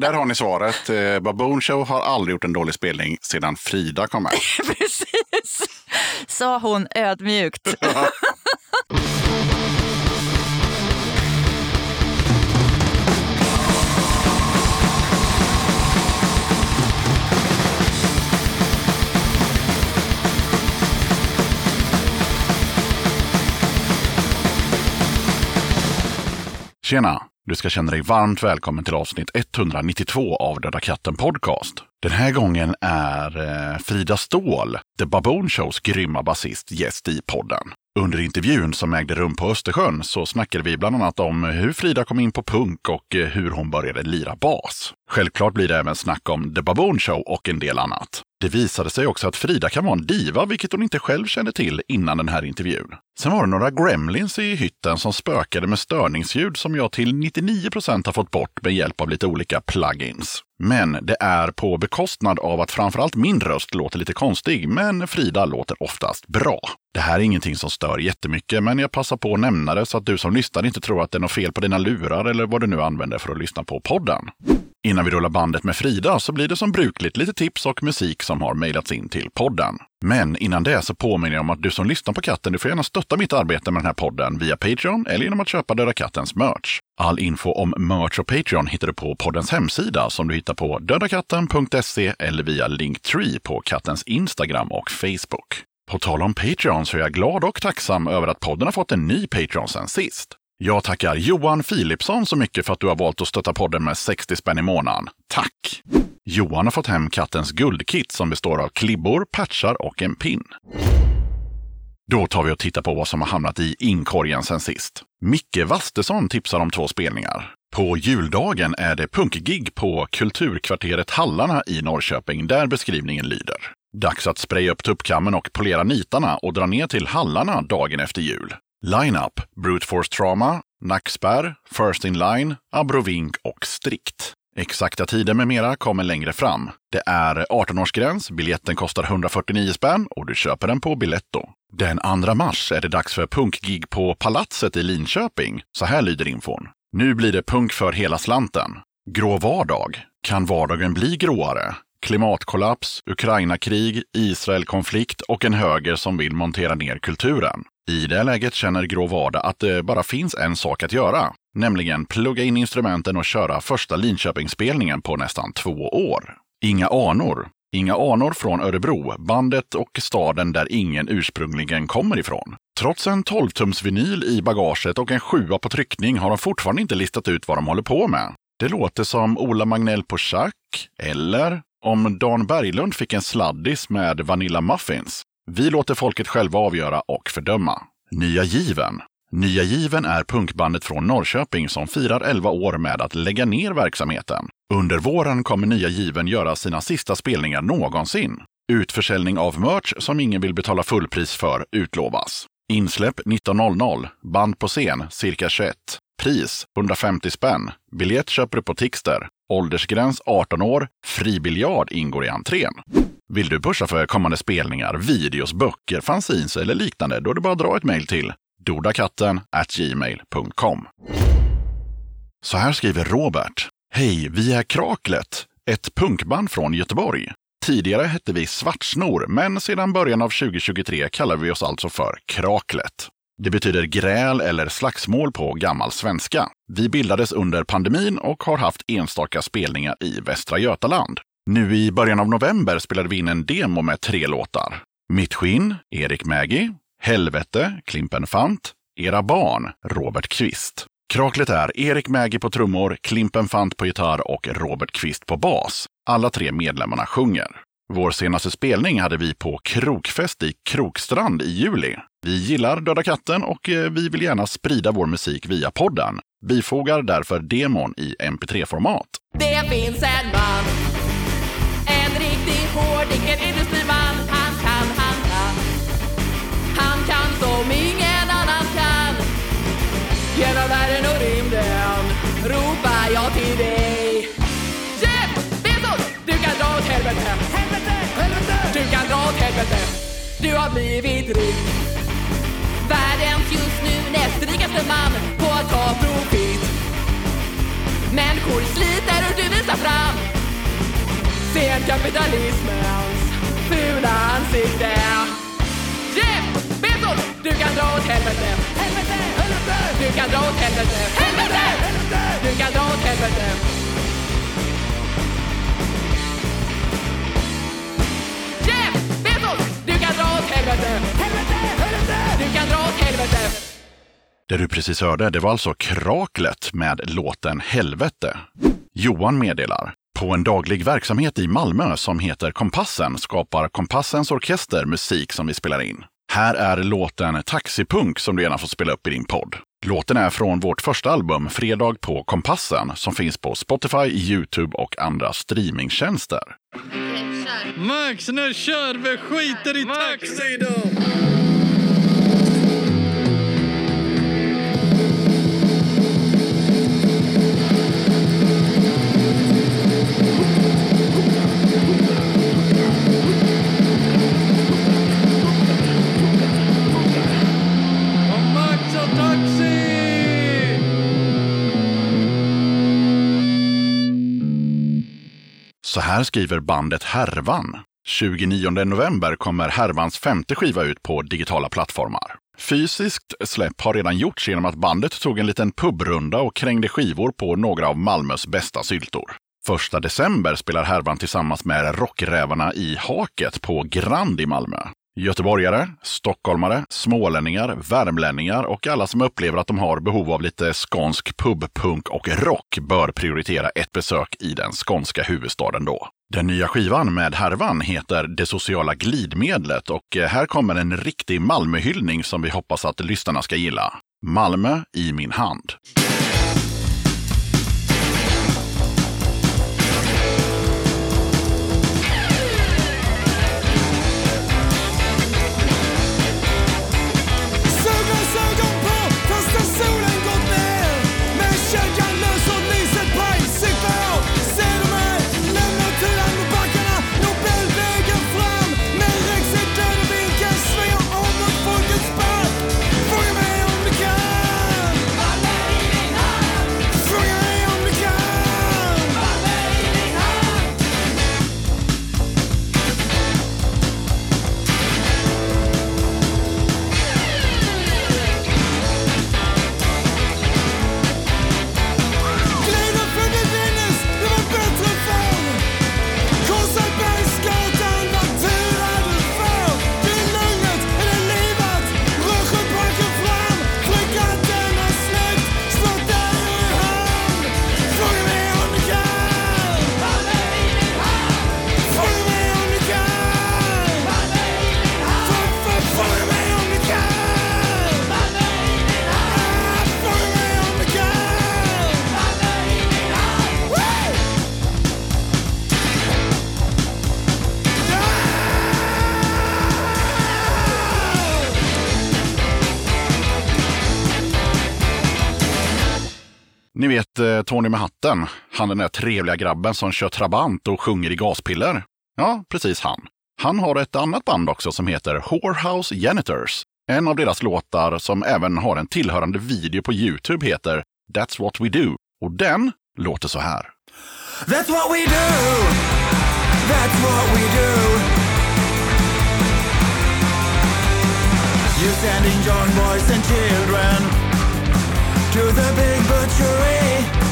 Där har ni svaret. Eh, Baboon Show har aldrig gjort en dålig spelning sedan Frida kom med. Precis, sa hon ödmjukt. Tjena! Du ska känna dig varmt välkommen till avsnitt 192 av Döda katten Podcast. Den här gången är eh, Frida Ståhl, The Baboon Shows grymma basist, gäst i podden. Under intervjun som ägde rum på Östersjön så snackade vi bland annat om hur Frida kom in på punk och eh, hur hon började lira bas. Självklart blir det även snack om The Baboon Show och en del annat. Det visade sig också att Frida kan vara en diva, vilket hon inte själv kände till innan den här intervjun. Sen var det några gremlins i hytten som spökade med störningsljud som jag till 99 procent har fått bort med hjälp av lite olika plugins. Men det är på bekostnad av att framförallt min röst låter lite konstig, men Frida låter oftast bra. Det här är ingenting som stör jättemycket, men jag passar på att nämna det så att du som lyssnar inte tror att det är något fel på dina lurar eller vad du nu använder för att lyssna på podden. Innan vi rullar bandet med Frida så blir det som brukligt lite tips och musik som har mejlats in till podden. Men innan det så påminner jag om att du som lyssnar på katten, du får gärna stötta mitt arbete med den här podden via Patreon eller genom att köpa Döda Kattens merch. All info om merch och Patreon hittar du på poddens hemsida som du hittar på dödakatten.se eller via Linktree på kattens Instagram och Facebook. På tal om Patreon så är jag glad och tacksam över att podden har fått en ny Patreon sen sist. Jag tackar Johan Philipsson så mycket för att du har valt att stötta podden med 60 spänn i månaden. Tack! Johan har fått hem kattens guldkit som består av klibbor, patchar och en pin. Då tar vi och tittar på vad som har hamnat i inkorgen sen sist. Micke Wastesson tipsar om två spelningar. På juldagen är det punkgig på Kulturkvarteret Hallarna i Norrköping där beskrivningen lyder. Dags att spraya upp tuppkammen och polera nitarna och dra ner till Hallarna dagen efter jul. Line-up Brute Force Trauma, Nackspärr, First In Line, Abrovink och Strikt. Exakta tider med mera kommer längre fram. Det är 18-årsgräns, biljetten kostar 149 spänn och du köper den på Biletto. Den 2 mars är det dags för punkgig på Palatset i Linköping. Så här lyder infon. Nu blir det punk för hela slanten. Grå vardag. Kan vardagen bli gråare? Klimatkollaps, Ukraina-krig, Israel-konflikt och en höger som vill montera ner kulturen. I det läget känner Grå Vardag att det bara finns en sak att göra, nämligen plugga in instrumenten och köra första Linköpingsspelningen på nästan två år. Inga anor. Inga anor från Örebro, bandet och staden där ingen ursprungligen kommer ifrån. Trots en 12-tums vinyl i bagaget och en sjua på tryckning har de fortfarande inte listat ut vad de håller på med. Det låter som Ola Magnell på schack, eller om Dan Berglund fick en sladdis med Vanilla Muffins. Vi låter folket själva avgöra och fördöma. Nya Given. Nya Given är punkbandet från Norrköping som firar 11 år med att lägga ner verksamheten. Under våren kommer Nya Given göra sina sista spelningar någonsin. Utförsäljning av merch som ingen vill betala fullpris för utlovas. Insläpp 19.00. Band på scen cirka 21. Pris 150 spänn. Biljett köper du på Tixter. Åldersgräns 18 år. Fribiljard ingår i entrén. Vill du pusha för kommande spelningar, videos, böcker, fanzines eller liknande, då är det bara att dra ett mejl till dodakatten gmail.com. Så här skriver Robert. Hej, vi är Kraklet, ett punkband från Göteborg. Tidigare hette vi Svartsnor, men sedan början av 2023 kallar vi oss alltså för Kraklet. Det betyder gräl eller slagsmål på gammal svenska. Vi bildades under pandemin och har haft enstaka spelningar i Västra Götaland. Nu i början av november spelade vi in en demo med tre låtar. Mitt skinn, Erik Mägi, Helvete, Klimpen Fant, Era barn, Robert Kvist. Kraklet är Erik Mägi på trummor, Klimpen Fant på gitarr och Robert Kvist på bas. Alla tre medlemmarna sjunger. Vår senaste spelning hade vi på Krokfest i Krokstrand i juli. Vi gillar Döda katten och eh, vi vill gärna sprida vår musik via podden. Bifogar därför demon i mp3-format. Det finns en man En riktig hårding, en industriman Han kan, han kan Han kan som ingen annan kan Genom världen och rymden ropar jag till dig Jeff Bezos! Du kan dra åt helvete Helvete! Helvete! Du kan dra åt helvete Du har blivit rik Världens just nu näst rikaste man på att ta profit Människor sliter och du visar fram ser kapitalismens fula ansikte. Jeff Bezos, du kan dra åt helvete. Helvete, helvete. Du kan dra åt helvete. Helvete, helvete. Du kan dra åt helvete. Jeff Bezos, du kan dra åt helvete. Helvete, kan dra åt helvete. Det du precis hörde, det var alltså Kraklet med låten Helvete. Johan meddelar. På en daglig verksamhet i Malmö som heter Kompassen skapar Kompassens orkester musik som vi spelar in. Här är låten Taxipunk som du gärna får spela upp i din podd. Låten är från vårt första album Fredag på Kompassen som finns på Spotify, Youtube och andra streamingtjänster. Max, nu kör vi! Skiter i taxi då! Så här skriver bandet Härvan. 29 november kommer Härvans femte skiva ut på digitala plattformar. Fysiskt släpp har redan gjorts genom att bandet tog en liten pubrunda och krängde skivor på några av Malmös bästa syltor. Första december spelar Härvan tillsammans med Rockrävarna i Haket på Grand i Malmö. Göteborgare, stockholmare, smålänningar, värmlänningar och alla som upplever att de har behov av lite skånsk pub, punk och rock bör prioritera ett besök i den skånska huvudstaden då. Den nya skivan med härvan heter Det sociala glidmedlet och eh, här kommer en riktig Malmöhyllning som vi hoppas att lyssnarna ska gilla. Malmö i min hand. Ni vet eh, Tony med hatten, han den där trevliga grabben som kör trabant och sjunger i gaspiller. Ja, precis han. Han har ett annat band också som heter Whorehouse Janitors. En av deras låtar som även har en tillhörande video på Youtube heter That's What We Do. Och den låter så här. That's what we do. That's what we do. You sending young boys and children to the big butchery.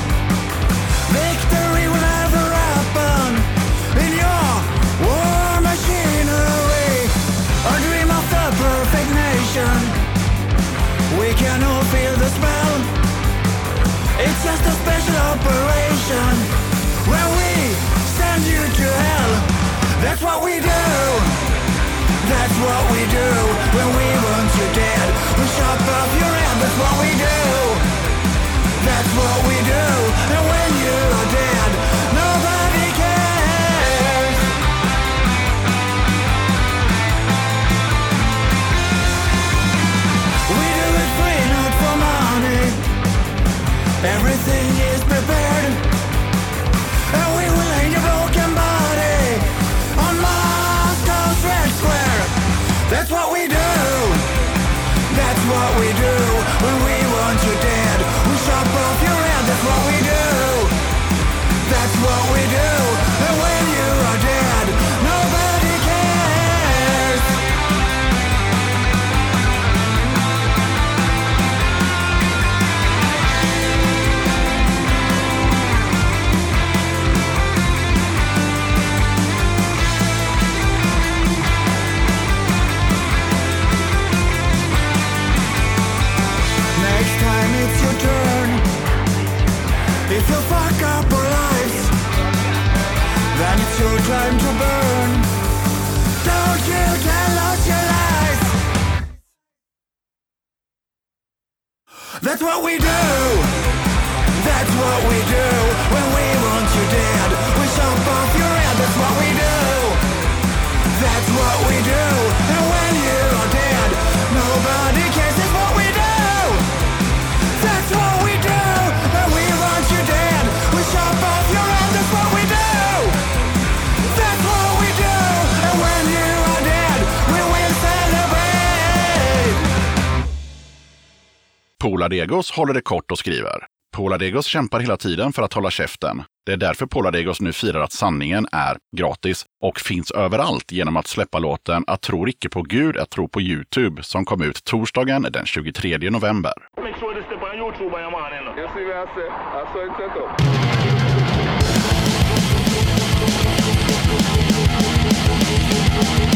What we do. That's what we do when we want you dead. We chop off your head. That's what we do. That's what we do. Poladegos håller det kort och skriver. Poladegos kämpar hela tiden för att hålla käften. Det är därför Poladegos nu firar att sanningen är gratis och finns överallt genom att släppa låten Att tro icke på Gud, att tro på Youtube som kom ut torsdagen den 23 november. Make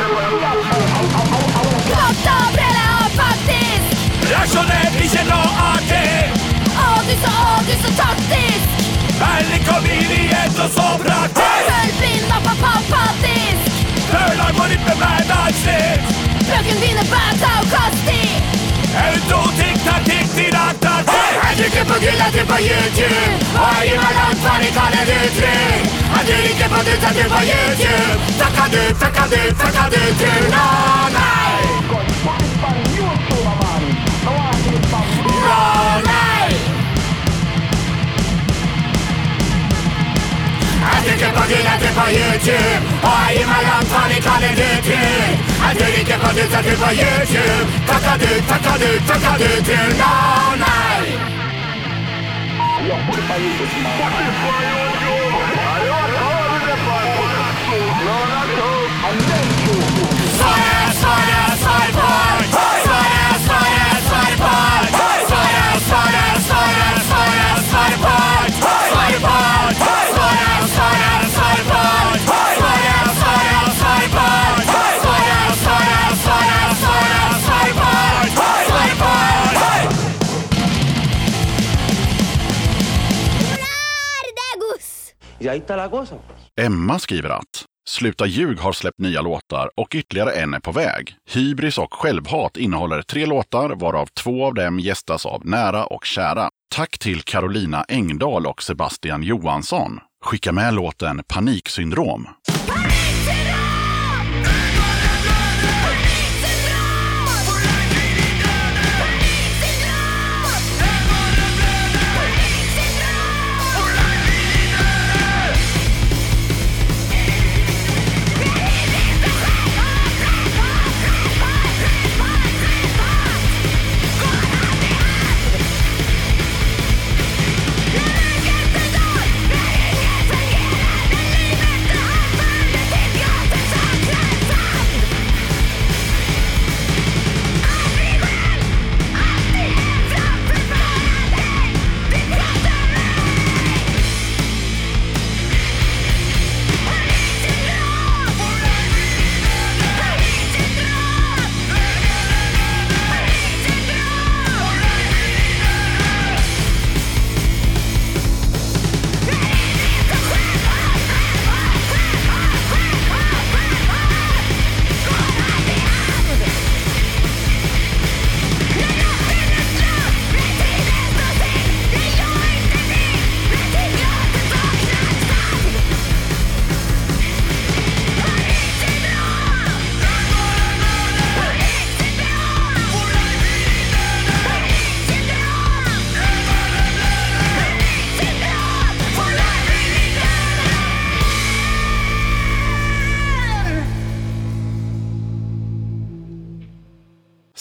Inte artig Åh, du så, åh, du så taktisk Ärlig kom in i ett och så praktiskt Fullblind, mappa, pampatisk Förlag på ditt bevärdagsnitt Fröken vinner bäta och kostig Är du totig, taktik, din taktik Jag trycker på jag trycker på Youtube Och ger mig långt från det kollar du inte på Gud, jag trycker på Youtube Tackar du, tackar du, tackar du någon Nej! Jag trycker på Gud, jag trycker på Youtube Och jag ger mig långt från det kollar du trygg Jag tror inte på Emma skriver att Sluta ljug har släppt nya låtar och ytterligare en är på väg. Hybris och självhat innehåller tre låtar varav två av dem gästas av nära och kära. Tack till Carolina Engdahl och Sebastian Johansson. Skicka med låten Paniksyndrom. Ah!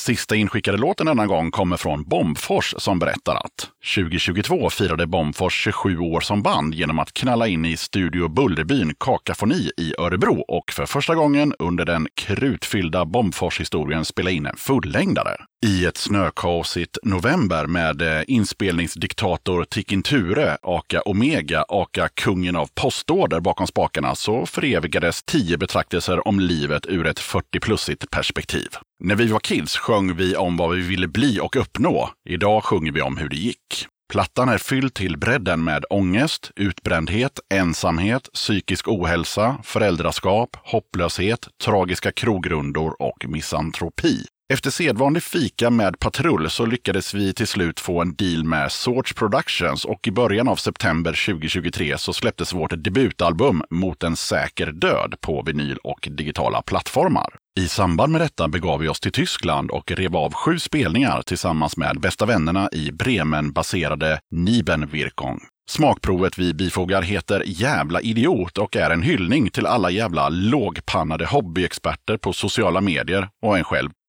Sista inskickade låten denna gång kommer från Bombfors som berättar att 2022 firade Bombfors 27 år som band genom att knalla in i Studio Bullerbyn Kakafoni i Örebro och för första gången under den krutfyllda Bombfors-historien spela in en fullängdare. I ett snökaosigt november med eh, inspelningsdiktator Tikin Ture, aka Omega, aka kungen av postorder bakom spakarna, så förevigades tio betraktelser om livet ur ett 40-plussigt perspektiv. När vi var kids sjöng vi om vad vi ville bli och uppnå. Idag sjunger vi om hur det gick. Plattan är fylld till bredden med ångest, utbrändhet, ensamhet, psykisk ohälsa, föräldraskap, hopplöshet, tragiska krogrundor och misantropi. Efter sedvanlig fika med Patrull så lyckades vi till slut få en deal med Sorts Productions och i början av september 2023 så släpptes vårt debutalbum Mot en säker död på vinyl och digitala plattformar. I samband med detta begav vi oss till Tyskland och rev av sju spelningar tillsammans med bästa vännerna i Bremen-baserade Niebenwirkung. Smakprovet vi bifogar heter Jävla idiot och är en hyllning till alla jävla lågpannade hobbyexperter på sociala medier och en själv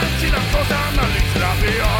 konsekvent sina analys rabiat. Så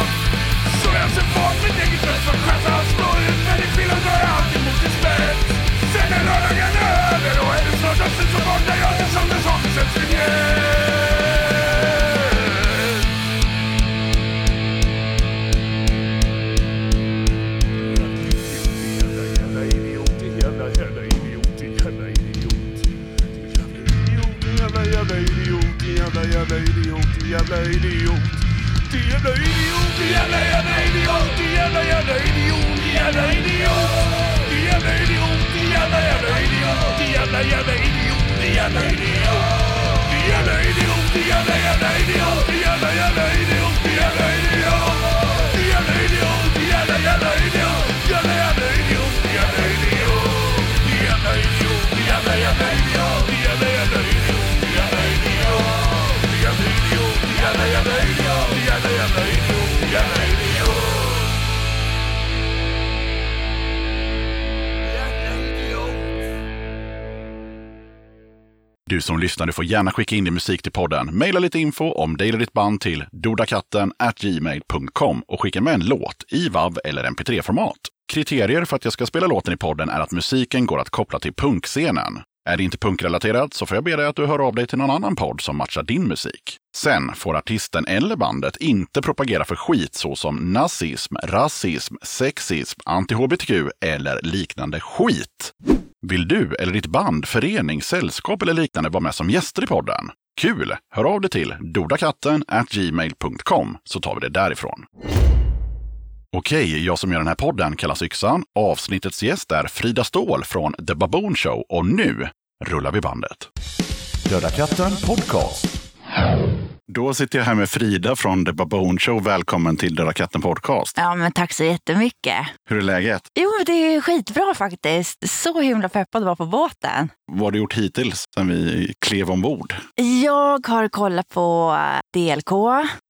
lyssnar du får gärna skicka in din musik till podden. Maila lite info om dig eller ditt band till dodakatten gmail.com och skicka med en låt i WAV eller MP3-format. Kriterier för att jag ska spela låten i podden är att musiken går att koppla till punkscenen. Är det inte punkrelaterat så får jag be dig att du hör av dig till någon annan podd som matchar din musik. Sen får artisten eller bandet inte propagera för skit såsom nazism, rasism, sexism, anti-hbtq eller liknande skit. Vill du eller ditt band, förening, sällskap eller liknande vara med som gäster i podden? Kul! Hör av dig till dodakatten gmail.com så tar vi det därifrån. Okej, jag som gör den här podden kallas Yxan. Avsnittets gäst är Frida Ståhl från The Baboon Show och nu rullar vi bandet. Döda katten podcast. Då sitter jag här med Frida från The Baboon Show. Välkommen till Döda katten podcast. Ja, men tack så jättemycket. Hur är läget? Jo, det är skitbra faktiskt. Så himla peppad att vara på båten. Vad har du gjort hittills sen vi klev ombord? Jag har kollat på DLK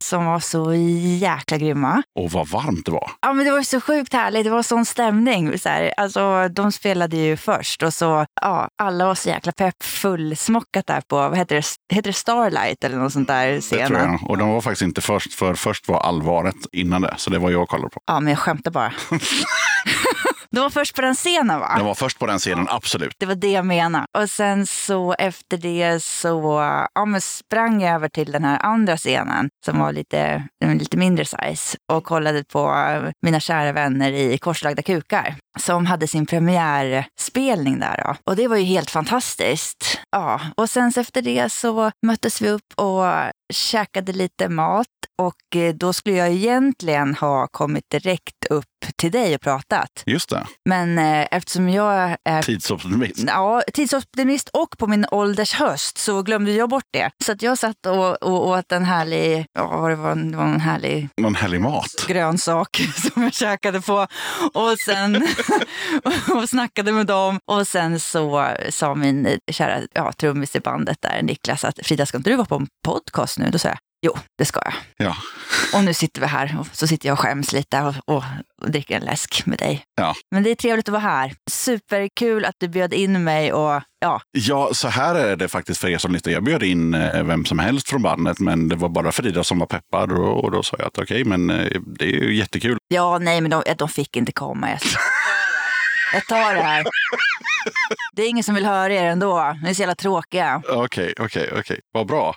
som var så jäkla grymma. Och vad varmt det var. Ja, men det var så sjukt härligt. Det var sån stämning. Så här. Alltså, de spelade ju först och så ja, alla var så jäkla pepp fullsmockat där på vad heter det, heter det Starlight eller något sånt där tror scenen. jag. Och de var faktiskt inte först, för först var allvaret innan det. Så det var jag och kollade på. Ja, men jag skämtar bara. de var först på den scenen va? De var först på den scenen, absolut. Det var det jag menade. Och sen så efter det så ja, men sprang jag över till den här andra scenen som var lite, lite mindre size och kollade på mina kära vänner i Korslagda kukar som hade sin premiärspelning där. Då. Och det var ju helt fantastiskt. Ja, och sen efter det så möttes vi upp och käkade lite mat och eh, då skulle jag egentligen ha kommit direkt upp till dig och pratat. Just det. Men eh, eftersom jag är Tidsoptimist. Ja, tidsoptimist och på min ålders höst så glömde jag bort det. Så att jag satt och, och åt en härlig, ja det var, det var en härlig Någon härlig mat. grönsak som jag käkade på. Och sen och snackade med dem. Och sen så sa min kära ja, trummis i bandet där, Niklas, att Frida, ska inte du vara på en podcast nu? Då sa jag, jo, det ska jag. Ja. Och nu sitter vi här och så sitter jag och skäms lite och, och, och dricker en läsk med dig. Ja. Men det är trevligt att vara här. Superkul att du bjöd in mig och ja, ja, så här är det faktiskt för er som lyssnar. Jag bjöd in eh, vem som helst från bandet, men det var bara Frida som var peppad. Och, och då sa jag att okej, men eh, det är ju jättekul. ja nej men de, de fick inte komma. Jag tar det här. Det är ingen som vill höra er ändå. Ni är så jävla tråkiga. Okej, okej, okej. Vad bra.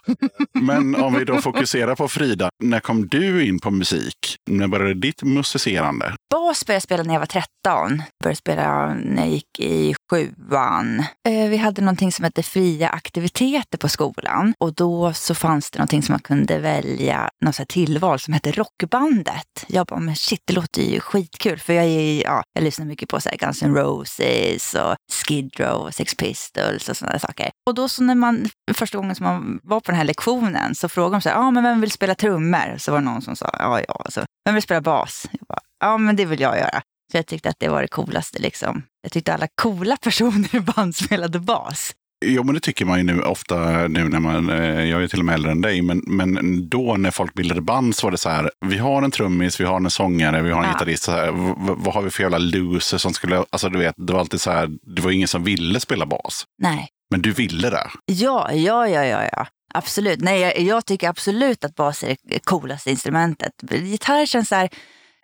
Men om vi då fokuserar på Frida. När kom du in på musik? När började ditt musicerande? Bas började jag spela när jag var 13. Började spela när jag gick i sjuan. Eh, Vi hade någonting som hette fria aktiviteter på skolan. Och då så fanns det någonting som man kunde välja, något tillval som hette Rockbandet. Jag bara, men shit, det låter ju skitkul. För jag, är, ja, jag lyssnar mycket på så här Guns N' Roses och Skid Row och Sex Pistols och sådana saker. Och då så när man, första gången som man var på den här lektionen så frågade de så här, ja men vem vill spela trummor? Så var det någon som sa, ja ja. Så, vem vill spela bas? Jag bara, ja men det vill jag göra. Så jag tyckte att det var det coolaste liksom. Jag tyckte alla coola personer i band spelade bas. Jo, men det tycker man ju nu ofta nu när man, eh, jag är till och med äldre än dig, men, men då när folk bildade band så var det så här, vi har en trummis, vi har en sångare, vi har en Ja. gitarrist, så här, vad har vi för jävla loser som skulle, alltså du vet, det var alltid så här, det var ingen som ville spela bas, Nej. men du ville det. Ja, ja, ja, ja, ja. Absolut. Nej, jag, jag tycker absolut att bas är det coolaste instrumentet. Gitarr känns så här,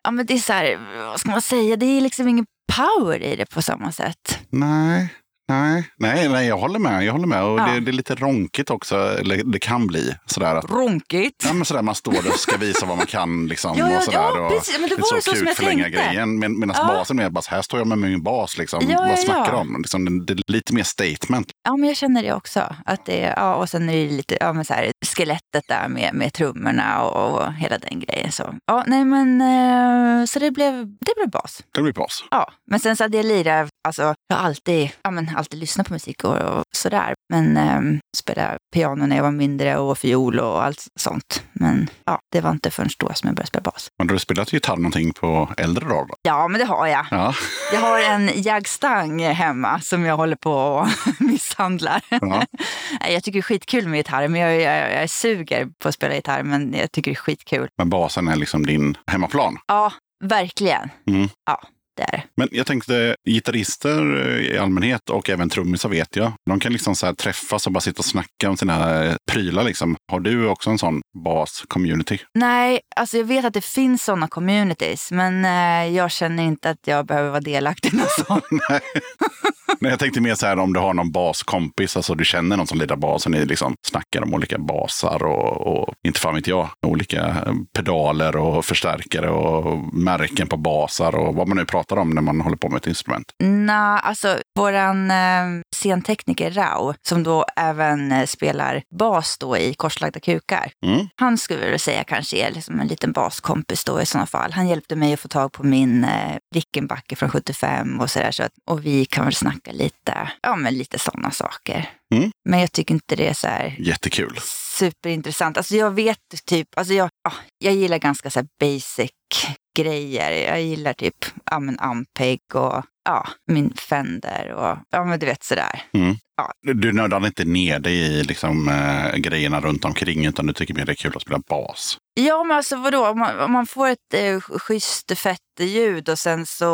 ja men det är så här, vad ska man säga, det är liksom ingen power i det på samma sätt. Nej, nej, nej, nej jag håller med, jag håller med. Och Ja. det, det är lite ronkigt också, eller det kan bli sådär att Ronkigt. Ja, men sådär, man står där och ska visa vad man kan. Liksom, Ja, ja, och sådär, ja, precis. Men det var ju så som kuk jag tänkte. grejen. Men, medan Ja. basen är bara, så här står jag med min bas. Liksom. Ja, vad snackar de om? Liksom, det, det är lite mer statement. Ja, men jag känner det också. Att det, ja, och sen är det lite ja, men så här, skelettet där med, med trummorna och, och hela den grejen. Så, ja, nej, men, eh, så det, blev, det blev bas. Det blir bas. Ja, men sen så hade jag lirat, alltså jag har alltid, ja, men, alltid lyssnat på musik och, och sådär. Men eh, spelade piano när jag var mindre och fiol och allt sånt. Men ja, det var inte förrän då som jag började spela bas. Men har du spelat gitarr någonting på äldre dagar? Ja, men det har jag. Ja. Jag har en jagstang hemma som jag håller på och misshandlar. Ja. Jag tycker det är skitkul med gitarr, men jag, jag, jag suger på att spela gitarr, men jag tycker det är skitkul. Men basen är liksom din hemmaplan. Ja, verkligen. Mm. Ja, det är det. Men jag tänkte gitarrister i allmänhet och även trummisar vet jag. De kan liksom så träffas och bara sitta och snacka om sina eh, prylar. Liksom. Har du också en sån bas-community? Nej, alltså jag vet att det finns sådana communities, men eh, jag känner inte att jag behöver vara delaktig i något sånt. Nej, jag tänkte mer så här om du har någon baskompis, alltså du känner någon som lirar bas och ni liksom snackar om olika basar och, och inte fan vet jag, olika eh, pedaler och förstärkare och märken på basar och vad man nu pratar om när man håller på med ett instrument. Nej, alltså våran eh, scentekniker Rau, som då även eh, spelar bas då i Korslagda kukar. Mm. Han skulle jag väl säga kanske är liksom en liten baskompis då i sådana fall. Han hjälpte mig att få tag på min eh, Rickenbacker från 75 och sådär. Så att, och vi kan väl snacka lite, ja men lite sådana saker. Mm. Men jag tycker inte det är så här Jättekul superintressant. Alltså jag vet typ, alltså jag, ja, jag gillar ganska så här basic grejer. Jag gillar typ ja, men Ampeg och ja, min Fender och ja men du vet sådär. Mm. Ja. Du- nördar inte ner dig i liksom, eh, grejerna runt omkring utan du tycker mer det är kul att spela bas. Ja men alltså vadå, om man, om man får ett eh, schysst fett ljud och sen så,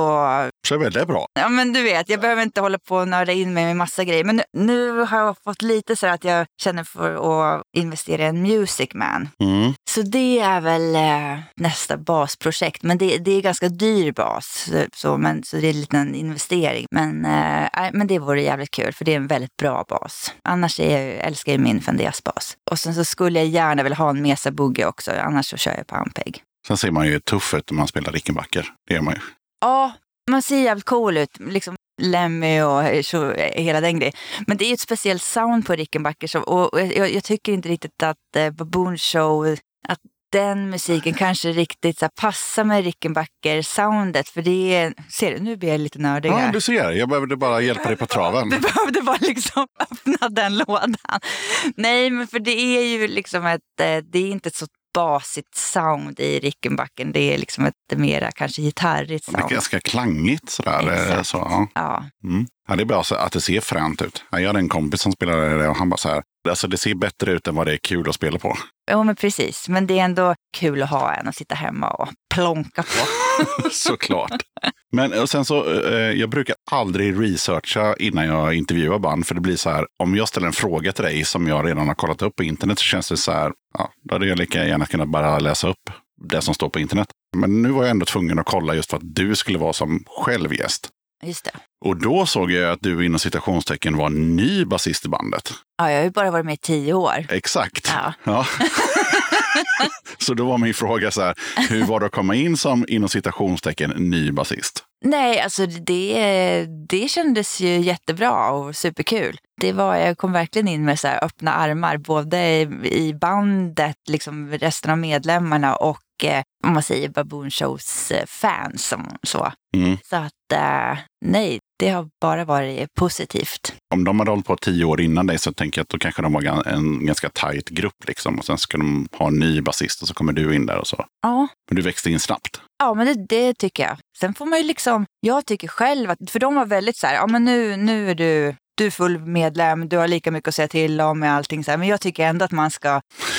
Så är väl det bra. ja men du vet, jag behöver inte hålla på och nörda in mig med massa grejer. Men nu, nu har jag fått lite så att jag känner för att investera i en Music Man. Mm. Så det är väl eh, nästa basprojekt. Men det, det är ganska dyr bas, så, så, men, så det är en liten investering. Men, eh, nej, men det vore jävligt kul, för det är en väldigt bra bas. Annars är jag, älskar jag min Fender Jazz-bas. Och sen så skulle jag gärna vilja ha en Mesa Boogie också, annars så kör jag på Ampeg. Sen ser man ju tuff ut när man spelar Rickenbacker. Det gör man ju. Ja, man ser jävligt cool ut. Liksom Lemmy och så, hela den grejen. Men det är ju ett speciellt sound på Rickenbacker. Och jag, jag tycker inte riktigt att eh, Baboon Show, att den musiken kanske riktigt så passar med Rickenbacker-soundet. För det är, ser du, nu blir jag lite nördig Ja, här. du ser. Jag behövde bara hjälpa dig på traven. Du behövde bara liksom öppna den lådan. Nej, men för det är ju liksom ett, eh, det är inte ett så basigt sound i Rickenbacken. Det är liksom ett mera kanske gitarrigt Det är sound. ganska klangigt sådär. eh, Exakt. Så, ja. Ja, Mm. Ja, det är bra att det ser fränt ut. Jag hade en kompis som spelade det och han bara så här. Alltså det ser bättre ut än vad det är kul att spela på. Jo, men precis. Men det är ändå kul att ha en att sitta hemma och plonka på. Såklart. Men och sen så, eh, jag brukar aldrig researcha innan jag intervjuar band. För det blir så här, om jag ställer en fråga till dig som jag redan har kollat upp på internet så känns det så här, ja, då hade jag lika gärna kunnat bara läsa upp det som står på internet. Men nu var jag ändå tvungen att kolla just för att du skulle vara som själv gäst. Just det. Och då såg jag att du inom citationstecken var ny basist i bandet. Ja, jag har ju bara varit med i tio år. Exakt. Ja. Ja. så då var min fråga så här, hur var det att komma in som inom citationstecken ny basist? Nej, alltså det, det kändes ju jättebra och superkul. Det var, jag kom verkligen in med så öppna armar, både i bandet, liksom resten av medlemmarna och eh, om man säger Baboon Shows fans. Som, så. Mm. så att eh, nej, det har bara varit positivt. Om de hade hållit på tio år innan dig så tänker jag att då kanske de var en ganska tajt grupp. Liksom. Och sen ska de ha en ny basist och så kommer du in där och så. Ja, Men du växte in snabbt. Ja, men det, det tycker jag. Sen får man ju liksom, jag tycker själv att, för de var väldigt så här, ja men nu, nu är du, du är full medlem, du har lika mycket att säga till om med allting så här, men jag tycker ändå att man ska,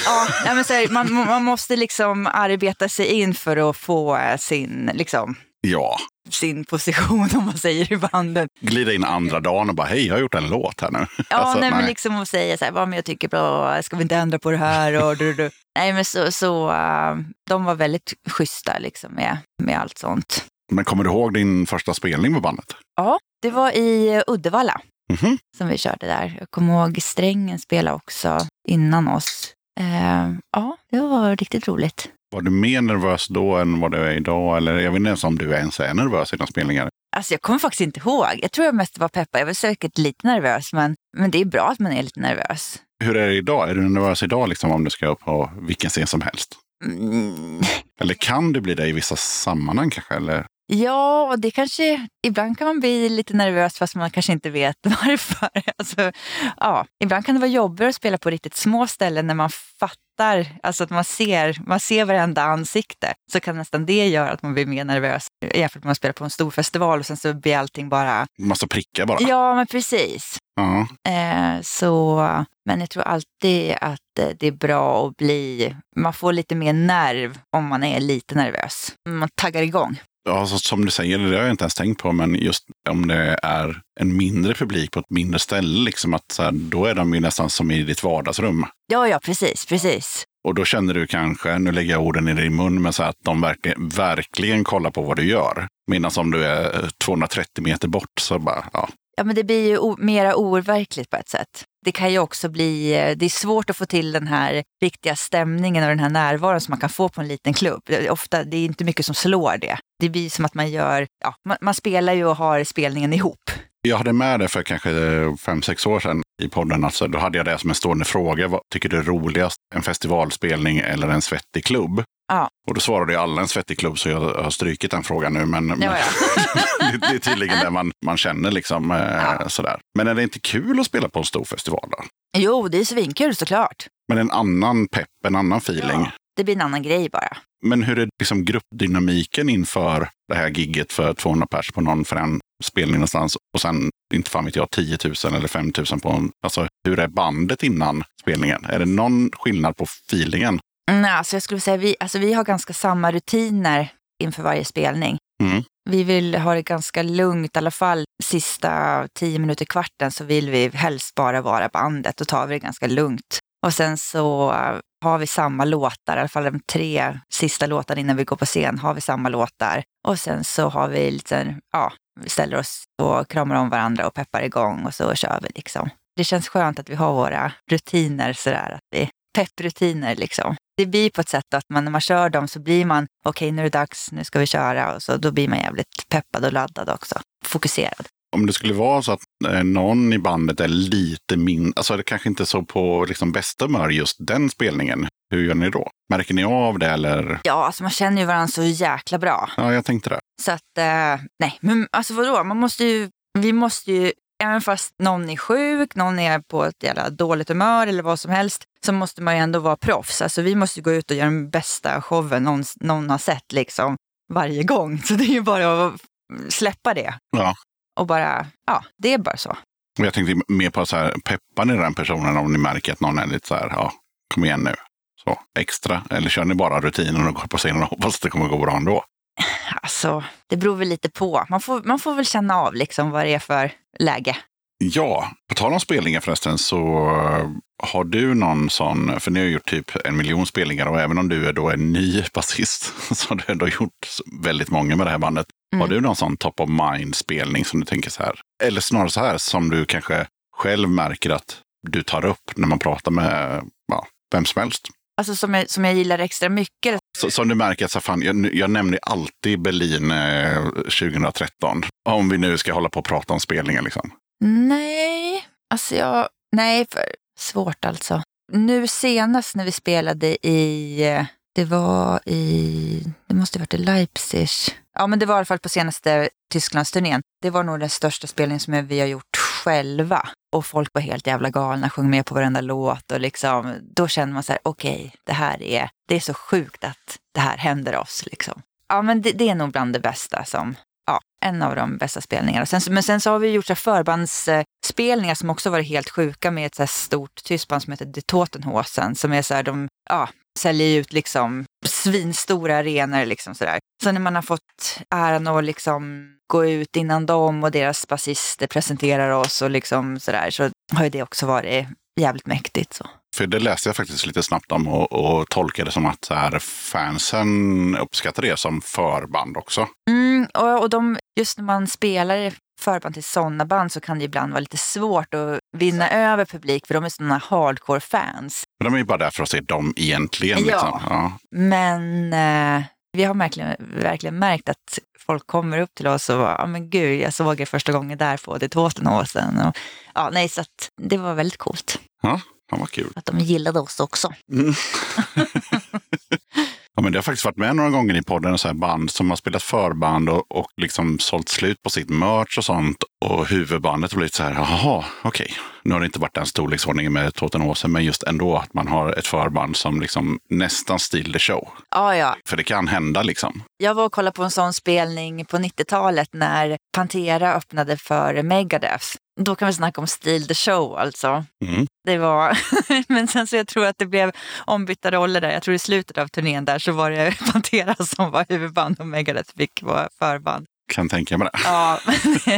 ja, nej, men så här, man, man måste liksom arbeta sig in för att få eh, sin, liksom, Ja, sin position om man säger i bandet. glida in andra dagen och bara hej, jag har gjort en låt här nu. Ja, Alltså, nej, men nej. liksom att säga så här, vad men jag tycker bra, ska vi inte ändra på det här och du, du. Nej, men så, så uh, de var väldigt schyssta liksom med, med allt sånt. Men kommer du ihåg din första spelning med bandet? Ja, det var i Uddevalla. Mhm. som vi körde där. Jag kommer ihåg Strängen spelade också innan oss. Eh, ja, det var riktigt roligt. Var du mer nervös då än vad du är idag? Eller jag vet inte ens om du ens är nervös i dina spelningar. Alltså jag kommer faktiskt inte ihåg. Jag tror jag mest var peppad. Jag var säkert lite nervös, men, men det är bra att man är lite nervös. Hur är det idag? Är du nervös idag liksom, om du ska upp på vilken scen som helst? Mm, Eller kan du bli det i vissa sammanhang kanske? Eller? Ja, det kanske... Ibland kan man bli lite nervös fast man kanske inte vet varför. Alltså, ja, ibland kan det vara jobbigare att spela på riktigt små ställen när man fattar, alltså att man ser, man ser varenda ansikte. Så kan nästan det göra att man blir mer nervös jämfört med att man spelar på en stor festival och sen så blir allting bara... Massa prickar bara? Ja, men precis. Ja. Eh, så, men jag tror alltid att eh, det är bra att bli... Man får lite mer nerv om man är lite nervös. Man taggar igång. Ja, som du säger, det har jag inte ens tänkt på, men just om det är en mindre publik på ett mindre ställe, liksom att så här, då är de ju nästan som i ditt vardagsrum. Ja, ja, precis, precis. Och då känner du kanske, nu lägger jag orden i din mun, men så här, att de verkligen, verkligen kollar på vad du gör. Medan om du är 230 meter bort så bara, ja. Ja, men det blir ju mera overkligt på ett sätt. Det kan ju också bli, eh, det är svårt att få till den här riktiga stämningen och den här närvaron som man kan få på en liten klubb. Är Ofta, det är inte mycket som slår det. Det blir som att man gör, ja, man, man spelar ju och har spelningen ihop. Jag hade med det för kanske fem sex år sedan i podden. Alltså, då hade jag det som en stående fråga. Vad tycker du är roligast? En festivalspelning eller en svettig klubb? Ja. Och då svarade ju alla en svettig klubb, så jag har strykit den frågan nu. Men, men Ja, ja. det, det är tydligen det man, man känner. Liksom, eh, sådär. Men är det inte kul att spela på en stor festival då? Jo, det är svinkul såklart. Men en annan pepp, en annan feeling. Ja. Det blir en annan grej bara. Men hur är liksom gruppdynamiken inför det här gigget för 200 pers på någon för en spelning någonstans och sen, inte fan vet jag, 10 000 eller 5 000 på en... Alltså hur är bandet innan spelningen? Är det någon skillnad på feelingen? Nej, alltså jag skulle säga vi, alltså vi har ganska samma rutiner inför varje spelning. Mm. Vi vill ha det ganska lugnt, i alla fall sista tio minuter, kvarten så vill vi helst bara vara bandet. Då tar vi det ganska lugnt. Och sen så har vi samma låtar, i alla fall de tre sista låtarna innan vi går på scen har vi samma låtar. Och sen så har vi lite, ja, vi ställer oss och kramar om varandra och peppar igång och så kör vi liksom. Det känns skönt att vi har våra rutiner sådär, att vi pepprutiner liksom. Det blir på ett sätt att man, när man kör dem så blir man, okej nu är det dags, nu ska vi köra och så då blir man jävligt peppad och laddad också. Fokuserad. Om det skulle vara så att eh, någon i bandet är lite mindre, alltså det kanske inte så på liksom bästa humör just den spelningen. Hur gör ni då? Märker ni av det eller? Ja, alltså man känner ju varandra så jäkla bra. Ja, jag tänkte det. Så att, eh, nej, men alltså vadå, man måste ju, vi måste ju, även fast någon är sjuk, någon är på ett jävla dåligt humör eller vad som helst, så måste man ju ändå vara proffs. Alltså vi måste gå ut och göra den bästa showen någon, någon har sett liksom varje gång. Så det är ju bara att släppa det. Ja. Och bara, ja, det är bara så. Jag tänkte mer på så här, peppar ni den personen om ni märker att någon är lite så här, ja, kom igen nu. Så extra. Eller kör ni bara rutinen och går på scenen och hoppas att det kommer gå bra ändå? Alltså, det beror väl lite på. Man får, man får väl känna av liksom vad det är för läge. Ja, på tal om spelningar förresten så eh, har du någon sån, för ni har gjort typ en miljon spelningar och även om du är då en ny basist så har du ändå gjort väldigt många med det här bandet. Har Mm. du någon sån top of mind spelning som du tänker så här? Eller snarare så här som du kanske själv märker att du tar upp när man pratar med ja, vem som helst? Alltså som jag, som jag gillar extra mycket. Så, som du märker att så fan, jag, jag nämner alltid Berlin eh, 2013. Om vi nu ska hålla på och prata om spelningar liksom. Nej, alltså jag, nej, för, svårt alltså. Nu senast när vi spelade i, det var i, det måste ha varit i Leipzig. Ja, men det var i alla fall på senaste Tysklandsturnén. Det var nog den största spelningen som vi har gjort själva. Och folk var helt jävla galna, sjöng med på varenda låt och liksom, då känner man så här, okej, det här är, det är så sjukt att det här händer oss liksom. Ja, men det, det är nog bland det bästa som, en av de bästa spelningarna. Sen, men sen så har vi gjort så förbandsspelningar som också varit helt sjuka med ett så stort tyst band som heter Die Totenhosen som är så här, de ja, säljer ut liksom svinstora arenor liksom så där. Så när man har fått äran att liksom gå ut innan dem och deras basister presenterar oss och liksom så där så har ju det också varit jävligt mäktigt. Så. För det läste jag faktiskt lite snabbt om och, och tolkade som att här, fansen uppskattar det som förband också. Mm, och, och de, just när man spelar i förband till sådana band så kan det ibland vara lite svårt att vinna över publik för de är sådana hardcore-fans. Men de är ju bara där för att se dem egentligen. Ja. Liksom. Ja. Men eh, vi har verkligen, verkligen märkt att folk kommer upp till oss och bara, ja men gud, jag såg er första gången där på det Tåtenåsen. Och, ja, nej, så att det var väldigt coolt Ja, fan vad kul. att de gillade oss också. Mm. ja, men det har faktiskt varit med några gånger i podden, så här band som har spelat förband och, och liksom sålt slut på sitt merch och sånt. Och huvudbandet har blivit så här, jaha, okej. Nu har det inte varit den storleksordningen med Tåtenåsen, men just ändå att man har ett förband som liksom nästan steal the show. Ja, ja. För det kan hända liksom. Jag var och kollade på en sån spelning på 90-talet när Pantera öppnade för Megadeth. Då kan vi snacka om Steal the Show alltså. Mm. Det var, men sen så jag tror att det blev ombytta roller där. Jag tror i slutet av turnén där så var det Pantera som var huvudband och Megadeth fick vara förband. Kan tänka mig det. Ja,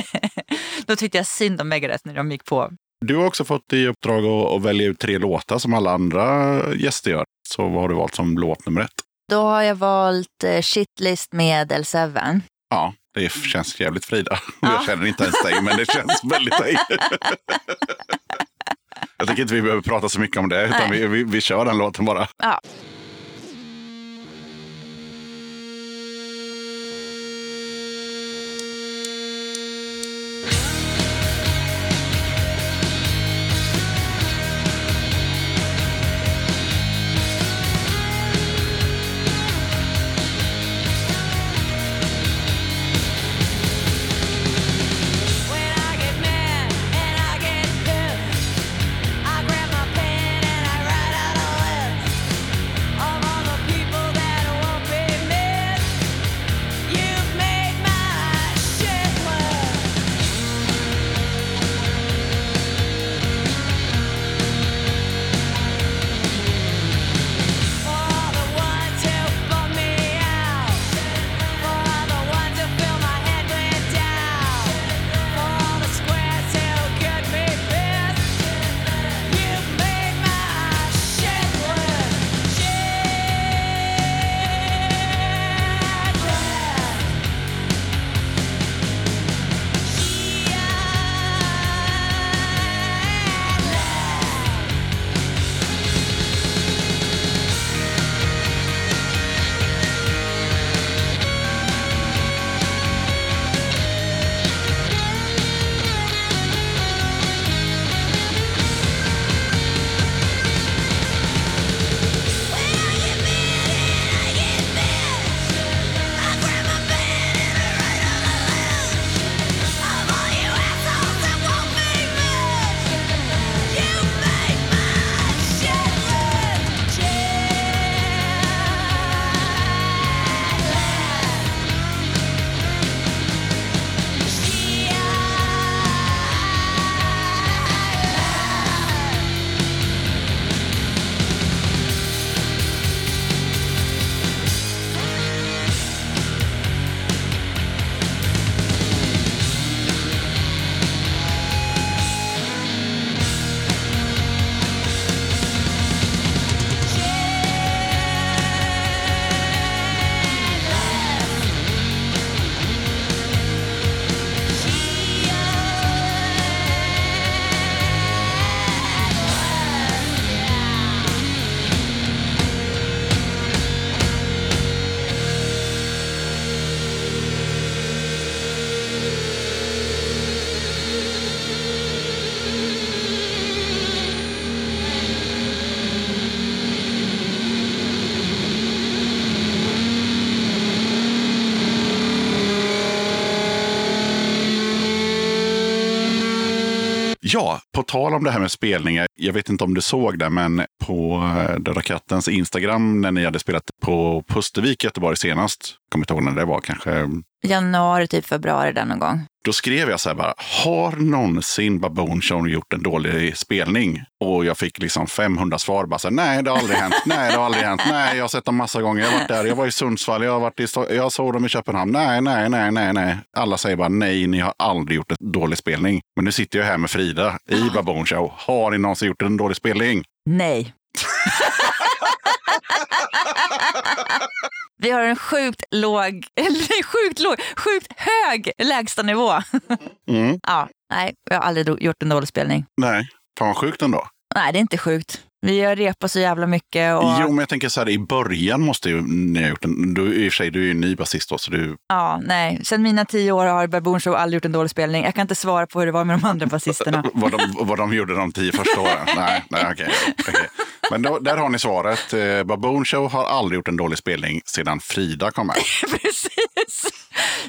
då tyckte jag synd om Megadeth när de gick på. Du har också fått i uppdrag att, att välja ut tre låtar som alla andra gäster gör. Så vad har du valt som låt nummer ett? Då har jag valt eh, Shitlist med L7. Ja, det känns jävligt Frida. Ja. Jag känner inte ens dig, men det känns väldigt dig. Jag tycker inte vi behöver prata så mycket om det, utan vi, vi, vi kör den låten bara. Ja. Tal om det här med spelningar. Jag vet inte om du såg det, men på eh, Döda Kattens Instagram när ni hade spelat på Pustervik i Göteborg senast. Kommer inte ihåg när det var, kanske. Januari, typ februari där någon gång. Då skrev jag så här bara, har någonsin Baboon Show gjort en dålig spelning? Och jag fick liksom 500 svar. Bara så här, nej, det har aldrig hänt. Nej, det har aldrig hänt. Nej, jag har sett dem massa gånger. Jag har varit där. Jag var i Sundsvall. Jag, har varit i, Sto- jag såg dem i Köpenhamn. Nej, nej, nej, nej, nej. Alla säger bara nej, ni har aldrig gjort en dålig spelning. Men nu sitter jag här med Frida i Baboon Show. Har ni någonsin gjort en dålig spelning? Nej. Vi har en sjukt låg, eller sjukt låg, sjukt hög lägstanivå. Mm. Ja, nej, jag har aldrig gjort en dålig spelning. Nej, fan sjukt ändå. Nej, det är inte sjukt. Vi har repat så jävla mycket. Och, Jo, men jag tänker så här, i början måste ju ni ha gjort en... Du, I och för sig, du är ju ny basist då, så du... ja, nej. Sen mina tio år har Baboon Show aldrig gjort en dålig spelning. Jag kan inte svara på hur det var med de andra basisterna. vad, de, vad de gjorde de tio första åren. Nej, nej okej. okej. Men då, där har ni svaret. Eh, Baboon Show har aldrig gjort en dålig spelning sedan Frida kom med. Precis,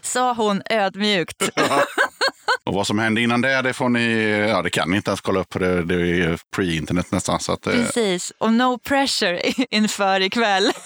sa hon ödmjukt. Och vad som hände innan det, det får ni... Ja, det kan ni inte ens kolla upp. Det, det är pre-internet nästan. Så att, eh, Precis, och no pressure inför ikväll.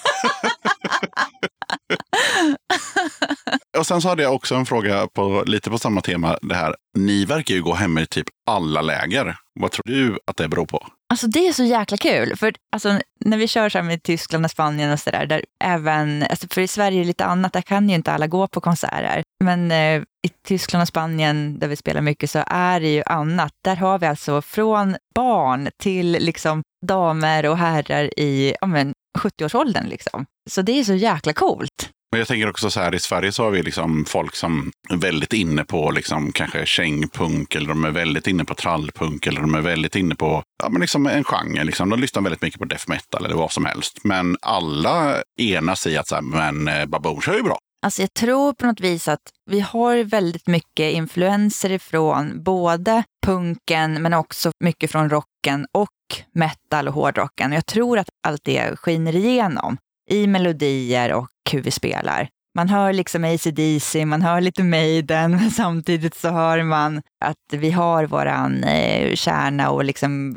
och sen så hade jag också en fråga på, lite på samma tema. Det här. Ni verkar ju gå hem i typ alla läger. Vad tror du att det beror på? Alltså det är så jäkla kul. För alltså, när vi kör så här med Tyskland och Spanien och sådär, där även, alltså för i Sverige är det lite annat, där kan ju inte alla gå på konserter. Men eh, i Tyskland och Spanien, där vi spelar mycket, så är det ju annat. Där har vi alltså från barn till liksom damer och herrar i ja, men, 70-årsåldern. Liksom. Så det är så jäkla coolt. Men jag tänker också så här, i Sverige så har vi liksom folk som är väldigt inne på liksom kanske kängpunk eller de är väldigt inne på trallpunk eller de är väldigt inne på ja, men liksom en genre. Liksom. De lyssnar väldigt mycket på death metal eller vad som helst. Men alla enas i att så här, men eh, Babouche är ju bra. Alltså jag tror på något vis att vi har väldigt mycket influenser ifrån både punken men också mycket från rocken och metal och hårdrocken. Jag tror att allt det skiner igenom i melodier och hur vi spelar. Man hör liksom AC/DC, man hör lite Maiden, men samtidigt så hör man att vi har våran eh, kärna och liksom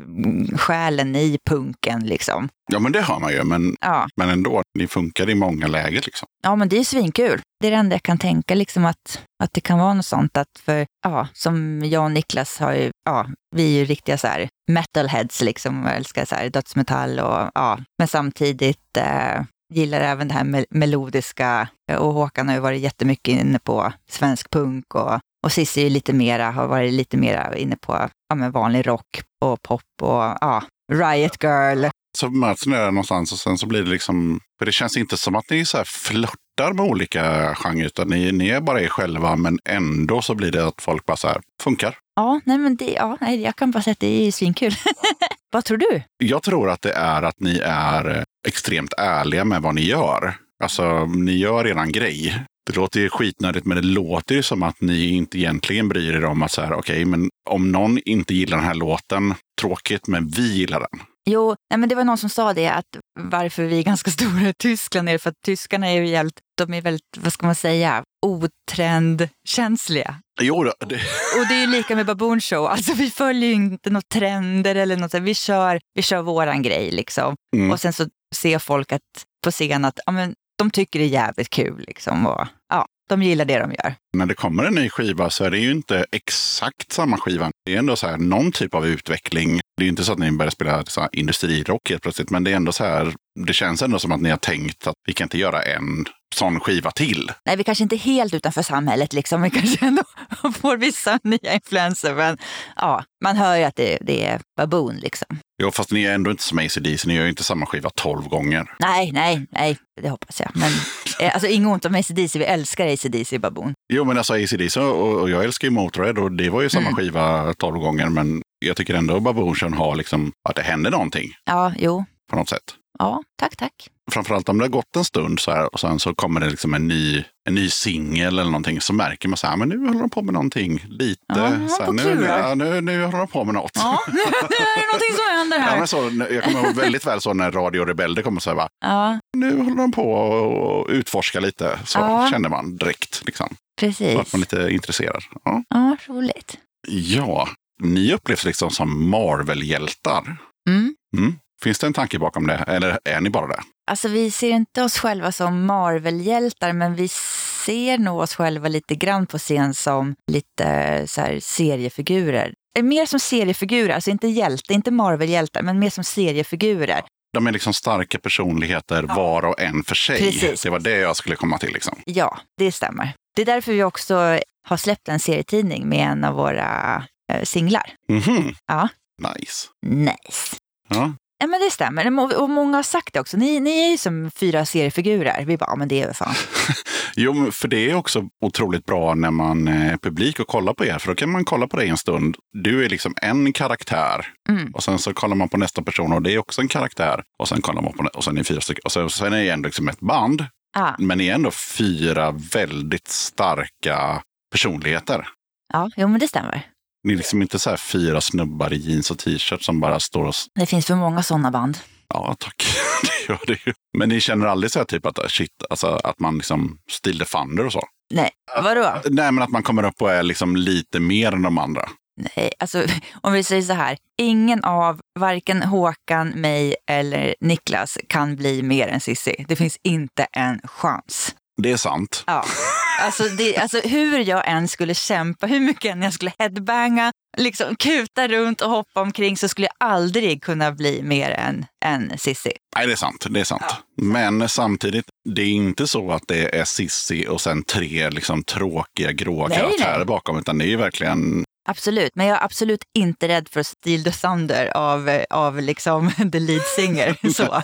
själen i punken. Liksom. Ja, men det har man ju. Men, Ja. men ändå, ni funkar i många läger. Liksom. Ja, men det är svinkul. Det är det enda jag kan tänka, liksom att, att det kan vara något sånt. Att för, ja, som jag och Niklas har ju, ja, vi är ju riktiga så här metalheads, liksom, älskar så här dödsmetall och ja, men samtidigt eh, gillar även det här mel- melodiska. Och Håkan har ju varit jättemycket inne på svensk punk och, och Cissi är lite mera, har varit lite mera inne på ja, men vanlig rock och pop och ja, Riot Girl. Så möts ni där någonstans och sen så blir det liksom... För det känns inte som att ni så här flörtar med olika genrer, utan ni, ni är bara er själva, men ändå så blir det att folk bara så här, funkar. Ja, nej men det, ja, nej, jag kan bara säga att det är svinkul. Vad tror du? Jag tror att det är att ni är eh, extremt ärliga med vad ni gör. Alltså, ni gör eran grej. Det låter ju skitnödigt, men det låter ju som att ni inte egentligen bryr er om att så här, okej, men om någon inte gillar den här låten, tråkigt, men vi gillar den. Jo, nej, men det var någon som sa det att varför vi är ganska stora i Tyskland är för att tyskarna är ju jävligt, de är väldigt, vad ska man säga, otrendkänsliga. Jo, då, det, Och det är ju lika med Baboon Show, alltså vi följer ju inte några trender eller något, vi kör, vi kör våran grej liksom. Mm. Och sen så ser folk att, på scen att ja, men, de tycker det är jävligt kul liksom. Och, ja, de gillar det de gör. när det kommer en ny skiva så är det ju inte exakt samma skiva. Det är ändå så här någon typ av utveckling. Det är ju inte så att ni börjar spela så här industrirock helt plötsligt, men det är ändå så här. Det känns ändå som att ni har tänkt att vi kan inte göra en sån skiva till. Nej, vi kanske inte är helt utanför samhället, liksom. vi kanske ändå får vissa nya influenser. Men ja, man hör ju att det, det är baboon. Liksom. Jo, fast ni är ändå inte som ACDC. Ni gör ju inte samma skiva tolv gånger. Nej, nej, nej, det hoppas jag. Men alltså, inget ont om ACDC, vi älskar ACDC baboon. Jo, men alltså ACDC och, och jag älskar ju Motörhead och det var ju samma Mm. skiva tolv gånger. Men jag tycker ändå Baboon har liksom att det händer någonting Ja, jo. på något sätt. Ja, tack, tack. Framförallt om det har gått en stund så här och sen så kommer det liksom en ny, en ny singel eller någonting så märker man så här, men nu håller de på med någonting lite. Ja, så här, nu, ja, nu, nu håller de på med något. Ja, nu är det någonting som händer Ja, här. men så, jag kommer ihåg väldigt väl så när Radio Rebelde kommer så här, va, Ja, nu håller de på och utforska lite. Så Ja. kände man direkt. Liksom. Så att precis. man lite intresserad. Ja. Ja, roligt. ja, ni upplevs liksom som Marvel-hjältar. Mm. Mm. Finns det en tanke bakom det? Eller är ni bara det? Alltså vi ser inte oss själva som Marvel-hjältar men vi ser nog oss själva lite grann på scen som lite så här, seriefigurer. Eh, Mer som seriefigurer, alltså inte hjälte, inte Marvel-hjältar, men mer som seriefigurer. De är liksom starka personligheter var och en för sig. Precis. Det var det jag skulle komma till. Liksom. Ja, det stämmer. Det är därför vi också har släppt en serietidning med en av våra eh, singlar. Mhm. Ja. Nice. Nice. Ja. Ja, men det stämmer. Och många har sagt det också. Ni, ni är ju som fyra seriefigurer. Vi bara, men det är väl fan. Jo, för det är också otroligt bra när man är publik och kollar på er. För då kan man kolla på dig en stund. Du är liksom en karaktär. Mm. Och sen så kollar man på nästa person och det är också en karaktär. Och sen kollar man på och sen är ni fyra stycken. Och sen, sen är det ändå liksom ett band. Ja, Men ni är ändå fyra väldigt starka personligheter. ja jo, men det stämmer. Ni är liksom inte så här fyra snubbar i jeans och t-shirt som bara står och... Det finns för många sådana band. Ja, tack. det gör det ju. Men ni känner aldrig så här typ att shit, alltså att man liksom still the thunder och så? Nej, vadå? Nej, men att man kommer upp och är liksom lite mer än de andra. Nej, alltså om vi säger så här. Ingen av varken Håkan, mig eller Niklas kan bli mer än Sissi. Det finns inte en chans. Det är sant. Ja. Alltså, det, alltså hur jag än skulle kämpa, hur mycket än jag skulle headbanga, liksom kuta runt och hoppa omkring så skulle jag aldrig kunna bli mer än, än Sissi. Nej, det är sant. Det är sant. Men samtidigt, det är inte så att det är Sissi och sen tre liksom tråkiga gråa Nej, karaktärer nej. bakom, utan det är verkligen Absolut, men jag är absolut inte rädd för steal the thunder av, av liksom the lead singer. Så.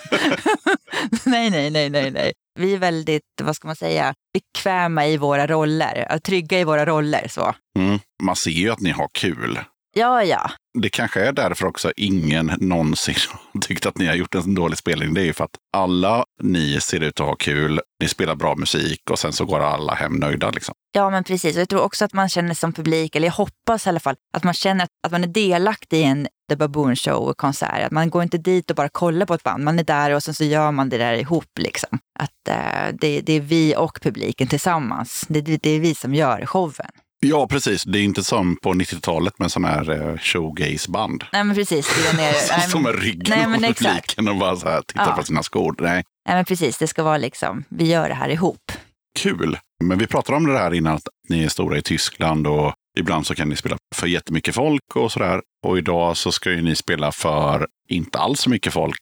nej, nej, nej, nej, nej. Vi är väldigt, vad ska man säga, bekväma i våra roller, ja, trygga i våra roller. Så. Mm. Man ser ju att ni har kul. Ja, ja. Det kanske är därför också ingen någonsin tyckt att ni har gjort en dålig spelning. Det är ju för att alla ni ser ut att ha kul, ni spelar bra musik och sen så går alla hem nöjda. Liksom. Ja, men precis. Och jag tror också att man känner som publik, eller jag hoppas i alla fall, att man känner att, att man är delaktig i en The Baboon Show-konsert. Att man går inte dit och bara kollar på ett band. Man är där och sen så gör man det där ihop. Liksom. Att eh, det, det är vi och publiken tillsammans. Det, det, det är vi som gör showen. Ja, precis. Det är inte som på 90-talet med sån här eh, showgaze-band. Nej, men precis. Det är Som med ryggen nej, men mot exakt. publiken och bara så här tittar Ja. på sina skor. Nej, nej, men precis. Det ska vara liksom, vi gör det här ihop. kul. Men vi pratade om det här innan, att ni är stora i Tyskland och ibland så kan ni spela för jättemycket folk och sådär. Och idag så ska ju ni spela för inte alls så mycket folk.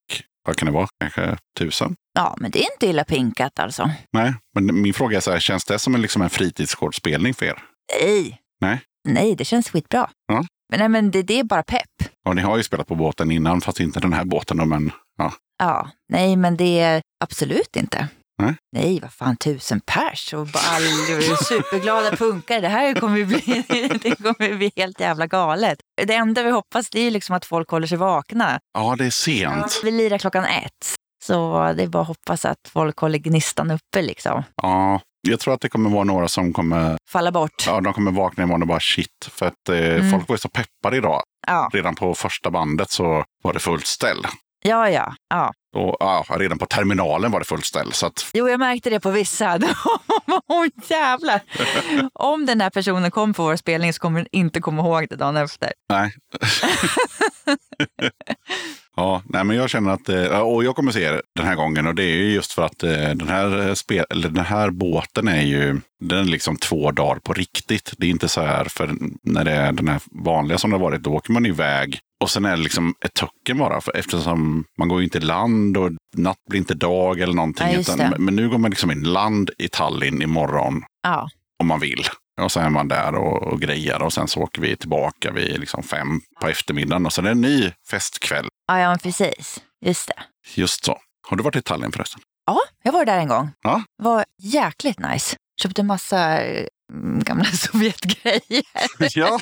Vad kan det vara? Kanske tusen? Ja, men det är inte illa pinkat alltså. Nej, men min fråga är så här, känns det som en, liksom en fritidsgårdsspelning för er? Nej. Nej. Nej, det känns skitbra. Ja. Men, nej, men det, det är bara pepp. Och ni har ju spelat på båten innan, fast inte den här båten. Men ja, Ja, nej men det är absolut inte. Nej. Nej, vad fan, tusen pers och all, superglada punkare. Det här kommer ju bli, det kommer bli helt jävla galet. Det enda vi hoppas det är liksom att folk håller sig vakna. ja det är sent. Vi lirar klockan ett. Så det är bara att hoppas att folk håller gnistan uppe liksom. Ja, jag tror att det kommer vara några som kommer, Falla bort. ja, de kommer vakna imorgon och bara shit. För att eh, Mm. folk var ju så peppade idag. Ja, Redan på första bandet så var det fullt ställ. ja, ja. ja. Och ja, redan på terminalen var det fullt ställ. Så att, Jo, jag märkte det på vissa. Åh jävlar! Om den här personen kom på vår spelning så kommer den inte komma ihåg det dagen efter. nej. ja, nej, men jag känner att, eh, och jag kommer se er den här gången och det är ju just för att eh, den här, eh, spel, den här båten är ju, den är liksom två dagar på riktigt. Det är inte så här, för när det är den här vanliga som det har varit, då åker man iväg och sen är det liksom ett töcken bara, för eftersom man går ju inte i land och natt blir inte dag eller någonting. Ja, utan, men nu går man liksom in land i Tallinn imorgon Ja, om man vill. Och sen är man där och, och grejer och sen så åker vi tillbaka vid liksom fem på eftermiddagen och sen är det en ny festkväll. Ja, ja men precis. Just det. Just så. Har du varit i Tallinn förresten? Ja, jag var där en gång. Ja. var jäkligt nice. Köpte massa eh, gamla Sovjetgrejer. ja.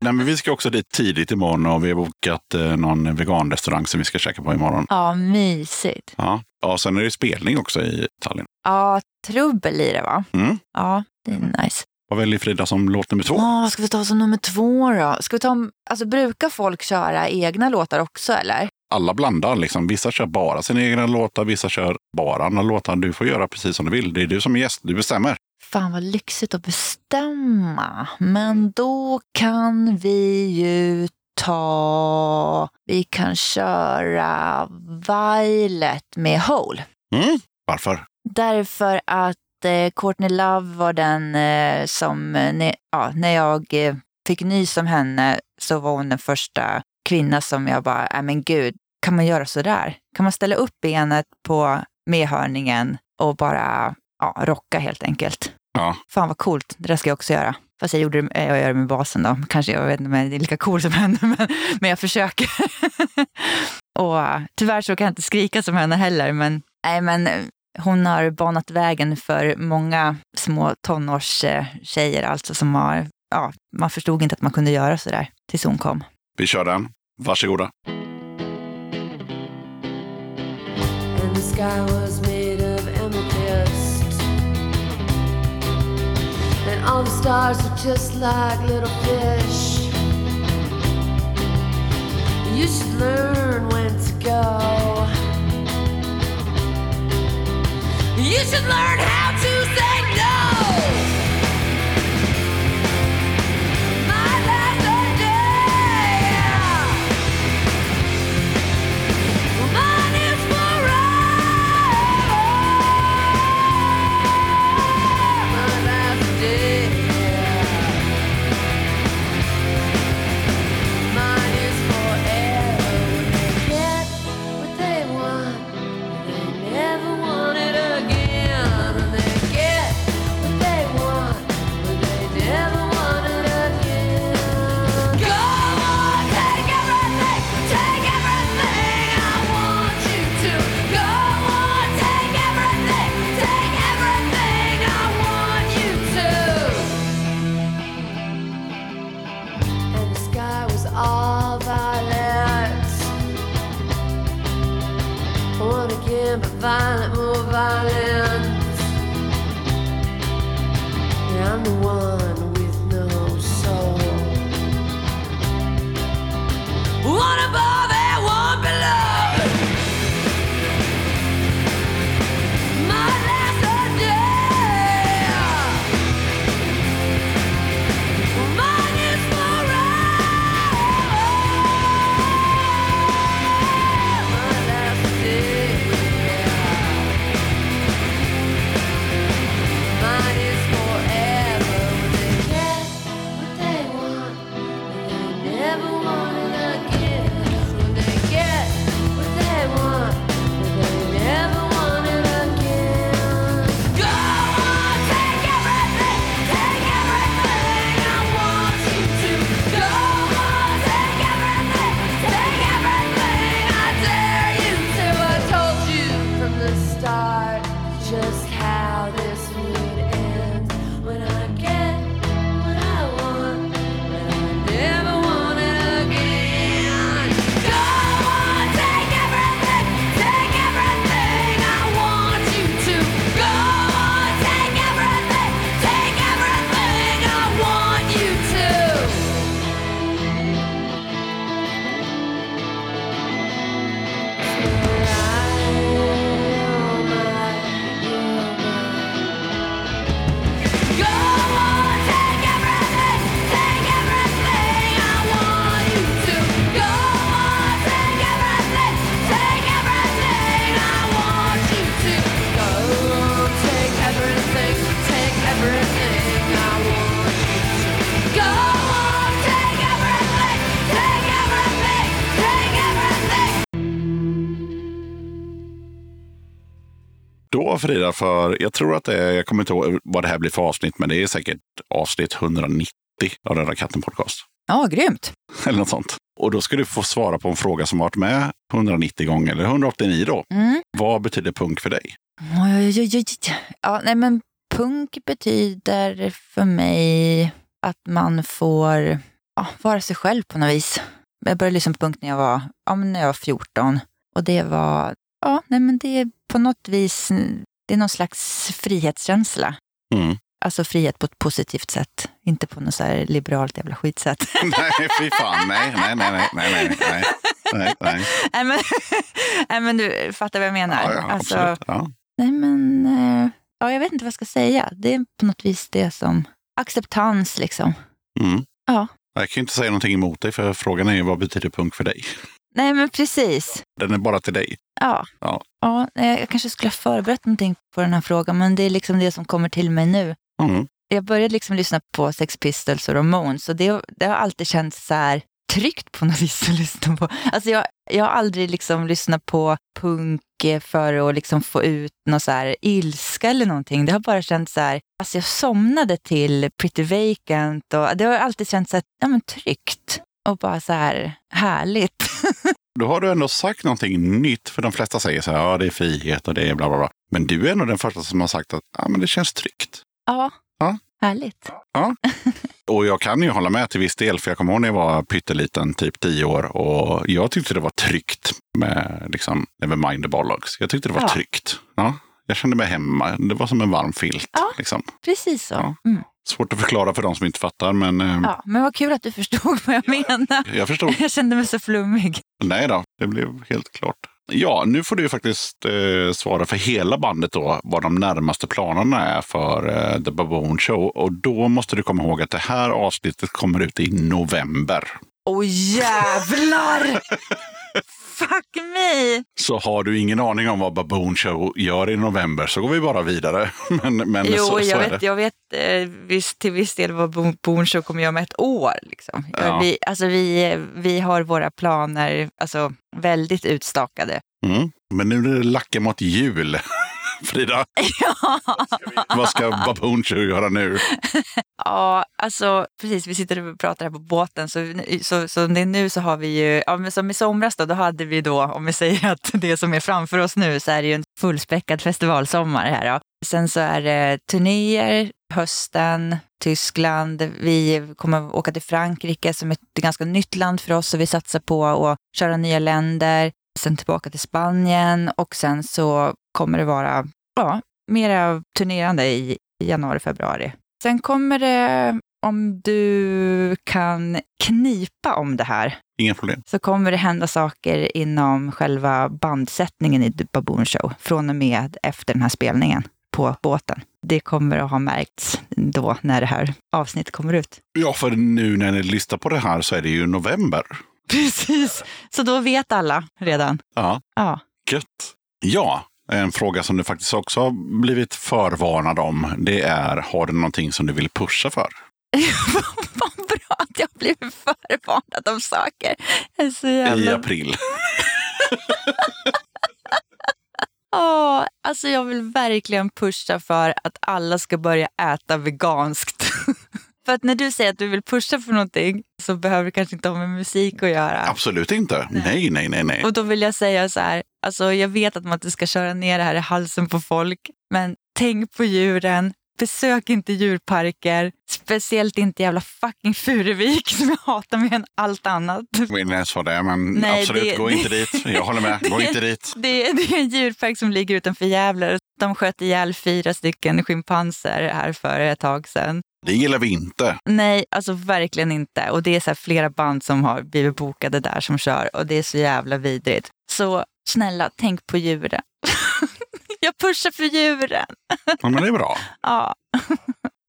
Nej, men vi ska också dit tidigt imorgon och vi har bokat eh, någon veganrestaurang som vi ska käka på imorgon. Ja, mysigt. Ja. ja, sen är det spelning också i Tallinn. Ja, trubbel i det va? Mm. Ja, det är nice. Vad väljer Frida som låt nummer två? Åh, vad ska vi ta som nummer två då? Ska vi ta, alltså, brukar folk köra egna låtar också eller? Alla blandar liksom. Vissa kör bara sina egna låtar, vissa kör bara andra låtar. Du får göra precis som du vill. Det är du som är gäst, du bestämmer. Fan vad lyxigt att bestämma. Men då kan vi ju ta... Vi kan köra Violet med Hole. Mm. Varför? Därför att Courtney Love var den eh, som, eh, när, ja, när jag eh, fick nys om henne så var hon den första kvinna som jag bara, äh, men gud, kan man göra så där? Kan man ställa upp benet på medhörningen och bara ja, rocka helt enkelt? Ja. Fan vad coolt, det där ska jag också göra. Fast jag gjorde det, jag gör det med basen då. Kanske jag vet inte om det är lika cool som henne, men, men jag försöker. och eh, tyvärr så kan jag inte skrika som henne heller, men, nej, men eh, hon har banat vägen för många små tonårstjejer alltså som har, ja, man förstod inte att man kunde göra så där tills hon kom. Vi kör den. Varsågoda. and the sky was made of amethyst. And all the stars were just like little fish. You should learn when to go. You should learn how One but violent, more violent. Yeah, I'm the one Frida, för jag tror att det är, jag kommer inte ihåg vad det här blir för avsnitt, men det är säkert avsnitt 190 av Röda katten podcast. Ja, grymt. Eller något sånt. Och då ska du få svara på en fråga som varit med 190 gånger, eller 189 då. Mm. Vad betyder punk för dig? Ja, nej, men punk betyder för mig att man får ja, vara sig själv på något vis. Jag började lyssna på punk när jag var, ja, när jag var 14 och det var, ja, nej, men det är på något vis, det är någon slags frihetskänsla. Mm. Alltså frihet på ett positivt sätt, inte på något så här liberalt jävla skitsätt. nej, fy fan. Nej, nej, nej, nej, nej, nej, nej, nej. nej, men, nej men du fattar vad jag menar. Ja, ja, alltså, ja. Nej, men eh, ja, jag vet inte vad jag ska säga. Det är på något vis det som acceptans liksom. Mm. Ja. Jag kan ju inte säga någonting emot dig, för frågan är ju vad betyder punk för dig? Nej men precis. Den är bara till dig. Ja. Ja. ja. Jag kanske skulle ha förberett någonting på den här frågan, men det är liksom det som kommer till mig nu. Mm. Jag började liksom lyssna på Sex Pistols och Ramones och det, det har alltid känts så här tryggt på något vis att lyssna på. Alltså jag, jag har aldrig liksom lyssnat på punk för att liksom få ut någon så här ilska eller någonting. Det har bara känts så här, alltså jag somnade till Pretty Vacant och det har alltid känts så här, ja, men tryggt och bara så här härligt. Då har du ändå sagt någonting nytt, för de flesta säger så här, ja det är frihet och det är bla bla bla. Men du är ändå den första som har sagt att ja, men det känns tryggt. ja, Ja. härligt. Och jag kan ju hålla med till viss del, för jag kommer ihåg när jag var pytteliten, typ tio år, och jag tyckte det var tryggt med liksom, Nevermind the Bollocks. Jag tyckte det var Ja. tryggt. Ja, jag kände mig hemma. Det var som en varm filt. Ja. Liksom. Precis så. Ja. Mm. Svårt att förklara för de som inte fattar, men eh, Ja, men vad kul att du förstod vad jag menar. jag förstod. Jag kände mig så flummig. Nej då, det blev helt klart. Ja, nu får du faktiskt eh, svara för hela bandet då, vad de närmaste planerna är för eh, The Baboon Show. Och då måste du komma ihåg att det här avsnittet kommer ut i november. Åh jävlar! Fuck me! Så har du ingen aning om vad Baboon Show gör i november så går vi bara vidare. Men, men Jo, så, så jag är vet, jag vet eh, visst, till viss del vad Bo- Boon Show kommer göra med ett år. Liksom. Ja. Vi, alltså, vi, vi har våra planer alltså, väldigt utstakade. Mm. Men nu är det lacka mot jul. Frida, vad ska Baboon Show göra nu? Ja, alltså precis. Vi sitter och pratar här på båten. Så, så, så det är nu så har vi ju, ja, men som i somras då, då hade vi då, om vi säger att det som är framför oss nu, så är det ju en fullspäckad festivalsommar här. Då. Sen så är det turnéer hösten, Tyskland. Vi kommer åka till Frankrike som är ett ganska nytt land för oss och vi satsar på att köra nya länder. Sen tillbaka till Spanien och sen så kommer det vara ja, mera turnerande i januari, februari. Sen kommer det, om du kan knipa om det här, Inga problem. så kommer det hända saker inom själva bandsättningen i The Baboon Show från och med efter den här spelningen på båten. Det kommer att ha märkts då när det här avsnittet kommer ut. Ja, för nu när ni lyssnar på det här så är det ju november. Precis, så då vet alla redan. Ja, Ja, gött. Ja, en fråga som du faktiskt också har blivit förvarnad om. Det är, har du någonting som du vill pusha för? vad bra att jag blivit förvarnad om saker. Så I jävla... april. Åh, alltså jag vill verkligen pusha för att alla ska börja äta veganskt. för att när du säger att du vill pusha för någonting så behöver det kanske inte ha med musik att göra. Absolut inte. Nej, nej, nej, nej. Och då vill jag säga så här, alltså jag vet att man inte ska köra ner det här i halsen på folk, men tänk på djuren. Besök inte djurparker, speciellt inte jävla fucking Furuvik som jag hatar mer än allt annat. Inte ens vara det, men Nej, absolut, det- gå det- inte dit. Jag håller med, gå inte dit. Det, är- det är en djurpark som ligger utanför Gävle. De sköt ihjäl fyra stycken schimpanser här för ett tag sedan. Det gillar vi inte. Nej, alltså verkligen inte. Och det är så flera band som har blivit bokade där som kör och det är så jävla vidrigt. Så snälla, tänk på djuren. Jag pushar för djuren. Ja, men det är bra. Ja.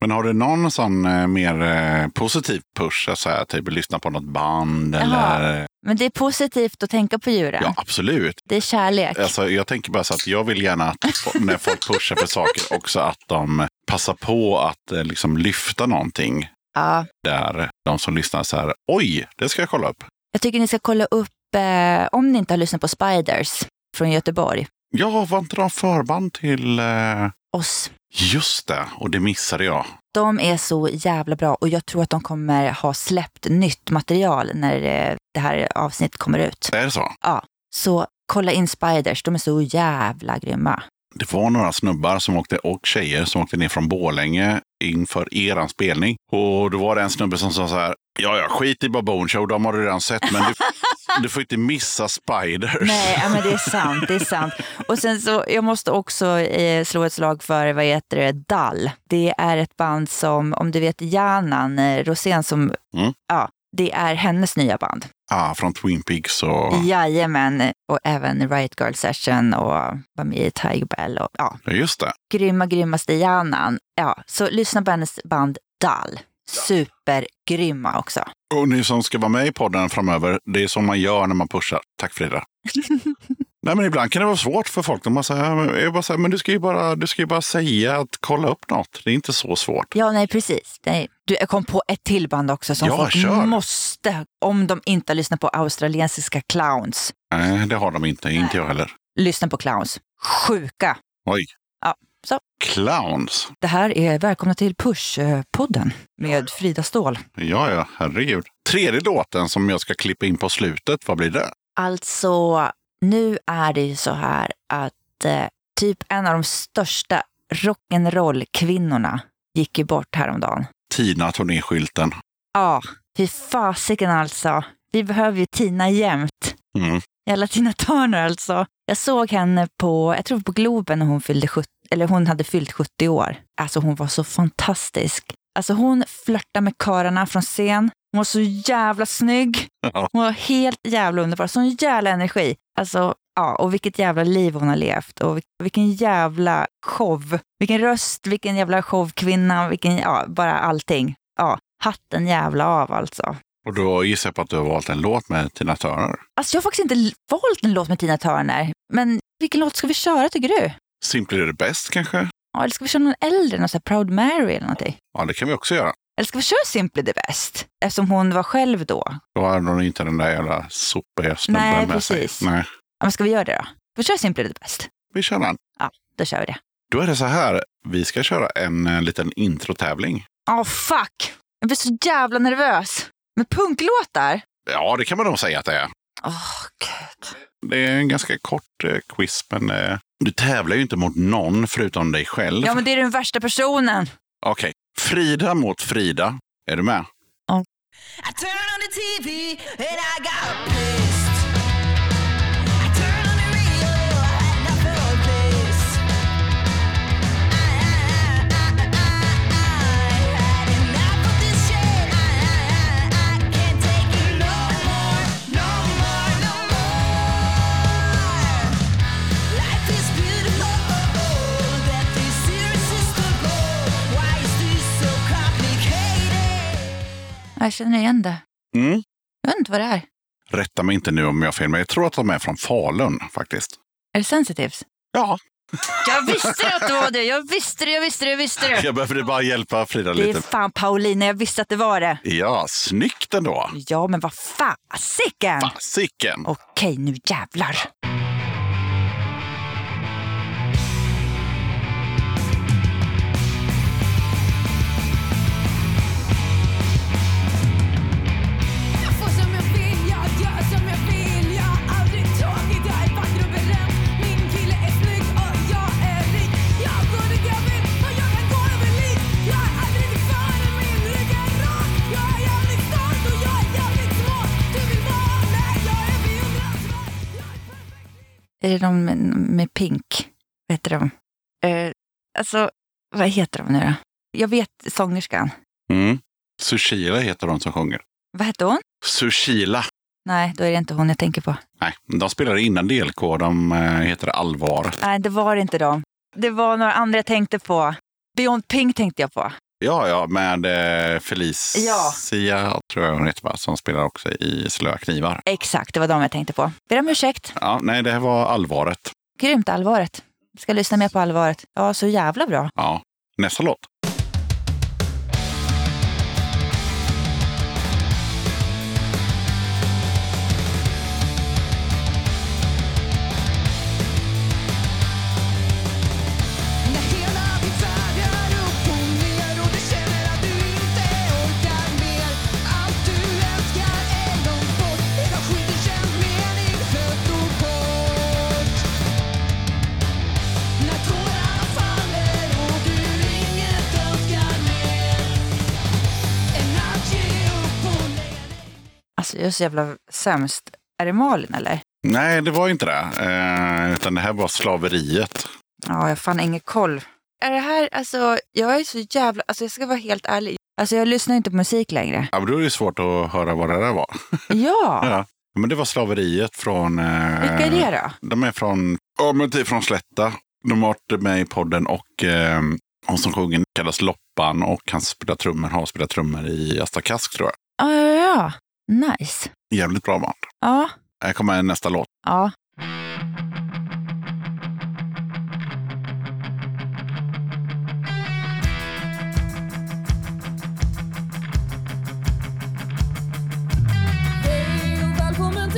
Men har du någon sån eh, mer eh, positiv push? Så här, typ lyssna på något band eller? Men det är positivt att tänka på djuren. Ja, absolut. Det är kärlek. Alltså, jag tänker bara så att jag vill gärna att när folk pushar för saker också att de passar på att eh, liksom lyfta någonting Ja. där de som lyssnar så här, oj, det ska jag kolla upp. Jag tycker ni ska kolla upp, eh, om ni inte har lyssnat på Spiders från Göteborg, Ja, var inte de förband till... Eh... oss. Just det, och det missade jag. De är så jävla bra och jag tror att de kommer ha släppt nytt material när eh, det här avsnittet kommer ut. Är det så? Så kolla in Spiders, de är så jävla grymma. Det var några snubbar som åkte, och tjejer som åkte ner från Borlänge inför eran spelning. Och då var det en snubbe som sa så här, ja, ja, skit i Baboon Show, de har du redan sett, men du, du får inte missa Spiders. Nej, ja, men det är sant. Det är sant. Och sen så, jag måste också eh, slå ett slag för, vad heter det, Dall. Det är ett band som, om du vet Janan eh, Rosén som, Mm. ja, Det är hennes nya band. Ah, från Twin Peaks och... Jajamän, och även Riot Girl Session och var med i Tiger Bell. Och, ja, just det. grymma, grymmaste hjärnan. Ja, så lyssna på hennes band Dall. Supergrymma också. Och ni som ska vara med i podden framöver, det är som man gör när man pushar. Tack Frida. Nej, men ibland kan det vara svårt för folk. De säger, jag bara säger, men du ska, ju bara, du ska ju bara säga att kolla upp något. Det är inte så svårt. Ja, nej precis. Nej. Du, jag kom på ett till band också som Ja, folk kör. måste, om de inte har lyssnat på australiensiska clowns, Nej, det har de inte. Inte jag heller. lyssna på clowns. Sjuka! Oj. Ja, så. Clowns. Det här är Välkomna till Push-podden med Frida Ståhl. Ja, ja, herregud. Tredje låten som jag ska klippa in på slutet, vad blir det? Alltså, nu är det ju så här att eh, typ en av de största rock'n'roll-kvinnorna gick ju bort häromdagen. Tina turnéskylten. Ja, fy fasiken alltså. Vi behöver ju Tina jämt. Mm. Jävla Tina Turner alltså. Jag såg henne på, jag tror på Globen när hon fyllde 70, eller hon hade fyllt 70 år. Alltså hon var så fantastisk. Alltså hon flörtade med karlarna från scen. Hon var så jävla snygg. Hon var helt jävla underbar. Sån jävla energi. Alltså, ja, och vilket jävla liv hon har levt. Och vil- vilken jävla show. Vilken röst, vilken jävla showkvinna, vilken, ja, bara allting. Ja, hatten jävla av alltså. Och då gissar jag på att du har valt en låt med Tina Turner. Alltså jag har faktiskt inte valt en låt med Tina Turner. Men vilken låt ska vi köra tycker du? Simply the best kanske? Ja, eller ska vi köra någon äldre, någon sån här Proud Mary eller någonting? Ja, det kan vi också göra. Eller ska vi köra Simply the Best? Eftersom hon var själv då. Då har hon inte den där jävla sopiga snubben Nej, med precis. sig. Nej, Ja, men ska vi göra det då? Vi kör Simply the Best. vi kör den. Då kör vi det. Då är det så här, vi ska köra en, eh, liten introtävling. Åh fuck! Jag blir så jävla nervös. Med punklåtar? Ja, det kan man nog säga att det är. Åh gud. Det är en ganska kort eh, quiz, men eh, du tävlar ju inte mot någon förutom dig själv. Ja men det är den värsta personen. Okej, Frida mot Frida. Är du med? I Jag känner igen det. Mm. Jag vet inte vad det är. Rätta mig inte nu om jag har fel, men jag tror att de är från Falun faktiskt. Är det Sensitives? Ja, Jag visste att det var det! Jag visste det, jag visste det, jag visste det! jag behövde bara hjälpa Frida Det är lite. fan Paulina, jag visste att det var det. Ja, snyggt ändå. Ja, men vad fasiken! Fasiken! Okej, nu jävlar. Är det de med, med pink? Vad heter de? Eh, alltså, vad heter de nu då? Jag vet sångerskan. Mm. Sushila heter de som sjunger. Vad hette hon? Sushila. Nej, då är det inte hon jag tänker på. Nej, de spelade innan DLK. De eh, heter Allvar. Nej, det var inte de. Det var några andra jag tänkte på. Beyond Pink tänkte jag på. Ja, ja, med eh, Felicia, tror jag hon heter, va? som spelar också i Slöa knivar. Exakt, det var de jag tänkte på. Ber om ursäkt. Ja, nej, det här var allvaret. Grymt allvaret. Ska lyssna mer på allvaret. Ja, så jävla bra. Ja, nästa låt. Jag är så jävla sämst. Är det Malin eller? Nej, det var inte det. Eh, utan det här var slaveriet. Ja, jag har fan ingen koll. Är det här, alltså, jag är så jävla, alltså jag ska vara helt ärlig. Alltså jag lyssnar inte på musik längre. Ja, men då är det svårt att höra vad det där var. Ja, Ja. Men det var slaveriet från... Eh, vilka är det då? De är från, ja, men typ från Slätta. De har varit med i podden och eh, hon som sjunger kallas Loppan och han spelar trummor, har spelat trummor i Asta Kask tror jag. Ja, ja, ja. Nice. Jävligt bra band. Ja, Här kommer nästa låt. ja. Hej och välkommen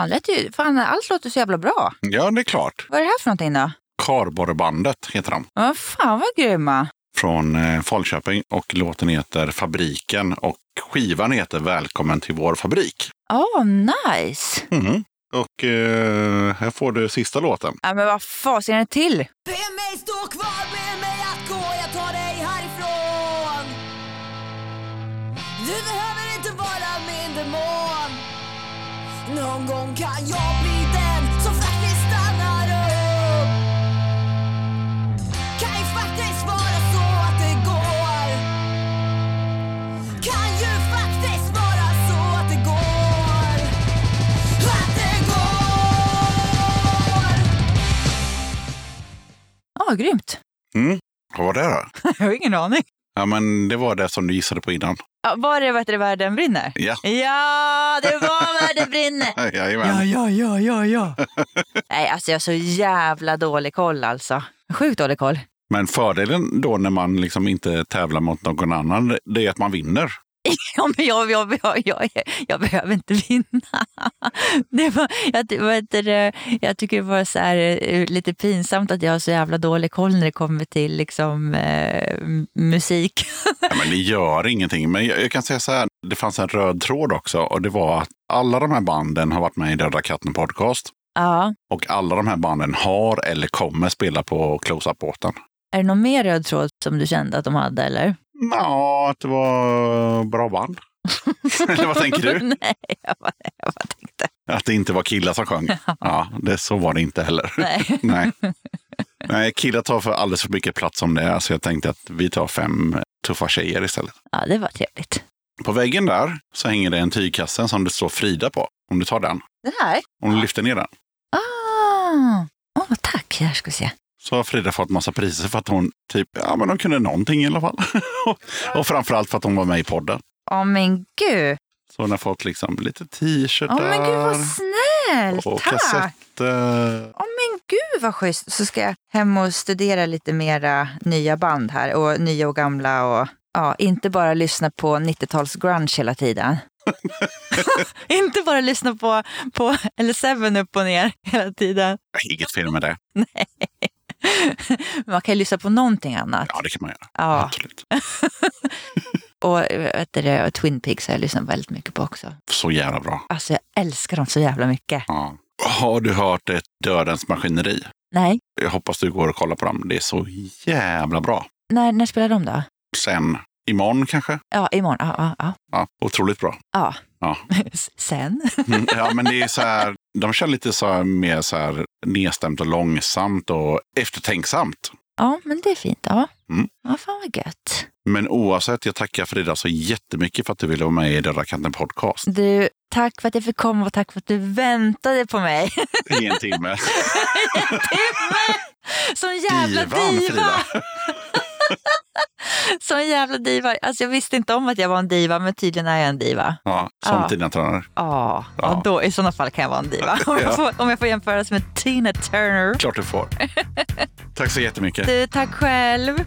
Fan, lät ju, fan, allt låter så jävla bra. Ja, det är klart. Vad är det här för någonting då? Karborrebandet heter de. Ja, fan vad grymma. Från eh, Falköping och låten heter Fabriken och skivan heter Välkommen till vår fabrik. Åh, nice. Mhm. Och eh, här får du sista låten. Ja, men vad fasen är det till? Be mig stå kvar, be mig att gå, jag tar dig Någon gång kan jag bli den som faktiskt stannar upp Kan ju faktiskt vara så att det går Kan ju faktiskt vara så att det går Att det går Ja, grymt. Mm. Vad var det då? Jag har ingen aning. Ja, men det var det som du gissade på innan. Ja, var det det, Världen brinner? Ja. Ja, det var Världen brinner. Jajamän. ja, ja, ja, ja. Nej, alltså jag har så jävla dålig koll alltså. Sjukt dålig koll. Men fördelen då när man liksom inte tävlar mot någon annan, det är att man vinner. Ja, men jag, jag, jag, jag, jag behöver inte vinna. Det var, jag, vad heter det, jag tycker det var så här, eh, lite pinsamt att jag har så jävla dålig koll när det kommer till liksom, eh, musik. Ja, men det gör ingenting. Men jag, jag kan säga så här, det fanns en röd tråd också och det var att alla de här banden har varit med i Döda katten podcast. Ja. Och alla de här banden har eller kommer spela på close-up-båten. Är det någon mer röd tråd som du kände att de hade? Eller? Ja, att det var bra band. eller vad tänker du? Nej, jag bara, jag bara tänkte. Att det inte var killar som sjöng? Ja, det, så var det inte heller. Nej. Nej. Nej, killar tar för alldeles för mycket plats som det är, så jag tänkte att vi tar fem tuffa tjejer istället. Ja, det var trevligt. På väggen där så hänger det en tygkasse som det står Frida på. Om du tar den. Den här? Om du lyfter ner den. Ah, oh, tack. Här ska vi se. Så har Frida fått massa priser för att hon typ, ja men hon kunde någonting i alla fall. och framförallt för att hon var med i podden. Åh men gud. Så hon har fått liksom lite t-shirtar. Åh men gud vad snällt. och Tack. kassetter. Åh men gud vad schysst. Så ska jag hem och studera lite mera nya band här. Och nya och gamla. Och ja, inte bara lyssna på 90-tals grunge hela tiden. inte bara lyssna på, på eller Seven upp och ner hela tiden. Inget fel med det. Man kan ju lyssna på någonting annat. Ja, det kan man göra. Ja. Absolut. Och vet du, Twin Peaks har jag lyssnat väldigt mycket på också. Så jävla bra. Alltså jag älskar dem så jävla mycket. Ja. Har du hört ett Dödens maskineri? Nej, Jag hoppas du går och kollar på dem. Det är så jävla bra. när, när spelar de då? Sen imorgon kanske? Ja, imorgon. Ja, ja, ja. Ja, otroligt bra. ja. Ja. Sen? Mm, ja, men det är så här, de kör lite så här, mer så här nedstämt och långsamt och eftertänksamt. Ja, men det är fint. Ja, Mm. ja fan vad gött. Men oavsett, jag tackar Frida så jättemycket för att du ville vara med i Döda katten podcast Du, tack för att jag fick komma och tack för att du väntade på mig. i en timme. Som jävla Divan, diva! Som jävla diva. Alltså jag visste inte om att jag var en diva, men tydligen är jag en diva. Ja, som Ja. Tina Turner. Ja, Ja. ja. då, i sådana fall kan jag vara en diva. Om jag Ja. får, om jag får jämföras med Tina Turner. Klart du får. Tack så jättemycket. Du, tack själv.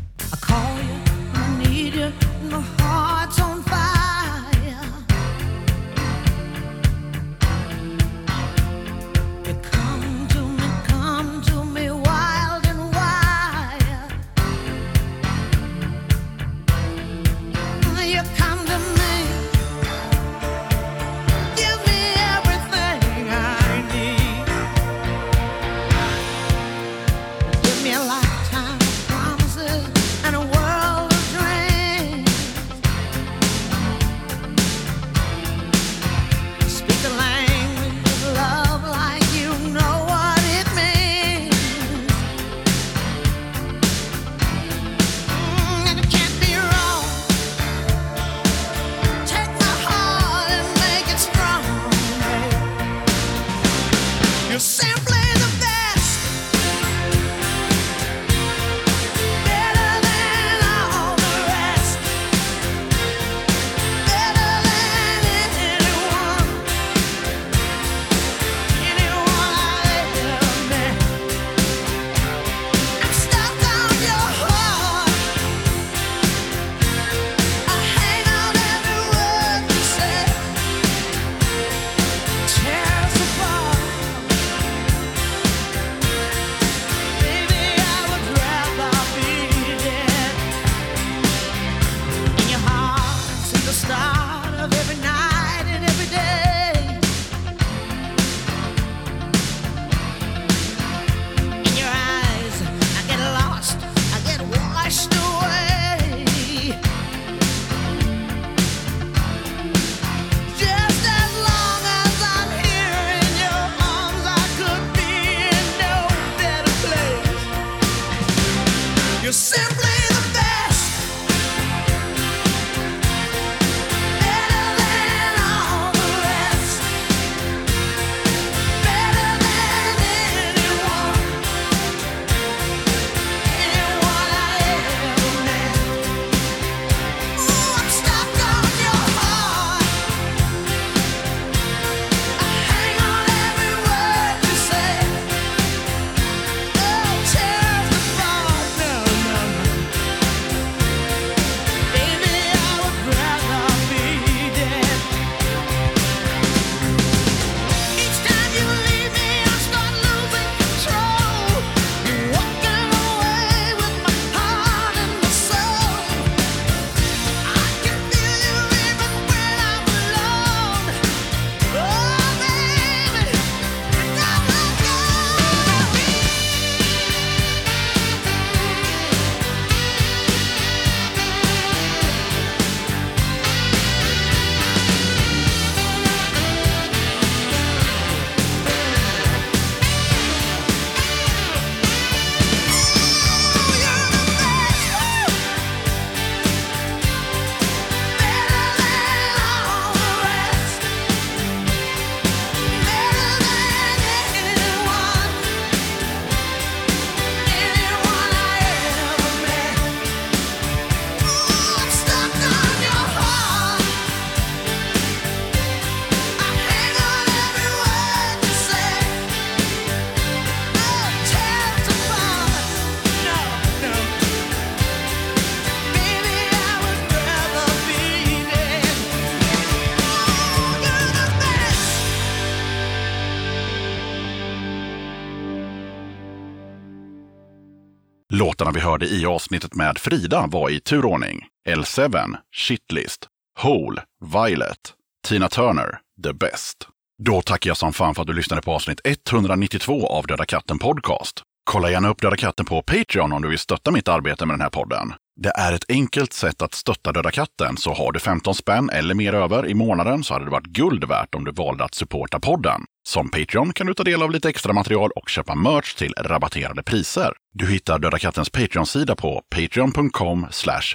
I avsnittet med Frida var i turordning L7, Shitlist, Hole, Violet, Tina Turner, The Best. Då tackar jag som fan för att du lyssnade på avsnitt 192 av Döda katten Podcast. Kolla gärna upp Döda katten på Patreon om du vill stötta mitt arbete med den här podden. Det är ett enkelt sätt att stötta Döda katten, så har du 15 spänn eller mer över i månaden så hade det varit guld värt om du valde att supporta podden. Som Patreon kan du ta del av lite extra material och köpa merch till rabatterade priser. Du hittar Döda kattens Patreon-sida på patreon.com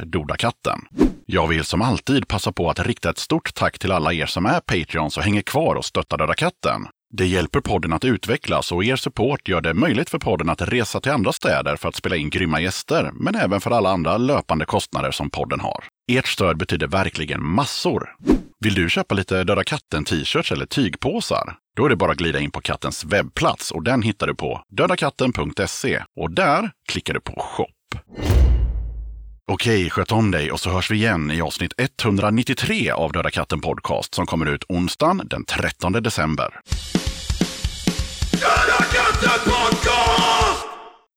dodakatten. Jag vill som alltid passa på att rikta ett stort tack till alla er som är Patreons och hänger kvar och stöttar Döda katten. Det hjälper podden att utvecklas och er support gör det möjligt för podden att resa till andra städer för att spela in grymma gäster, men även för alla andra löpande kostnader som podden har. Ert stöd betyder verkligen massor. Vill du köpa lite Döda katten-t-shirts eller tygpåsar? Då är det bara att glida in på kattens webbplats och den hittar du på dödakatten.se och där klickar du på shop. Okej, sköt om dig och så hörs vi igen i avsnitt 193 av Döda katten Podcast som kommer ut onsdagen den 13 december. Döda katten podcast!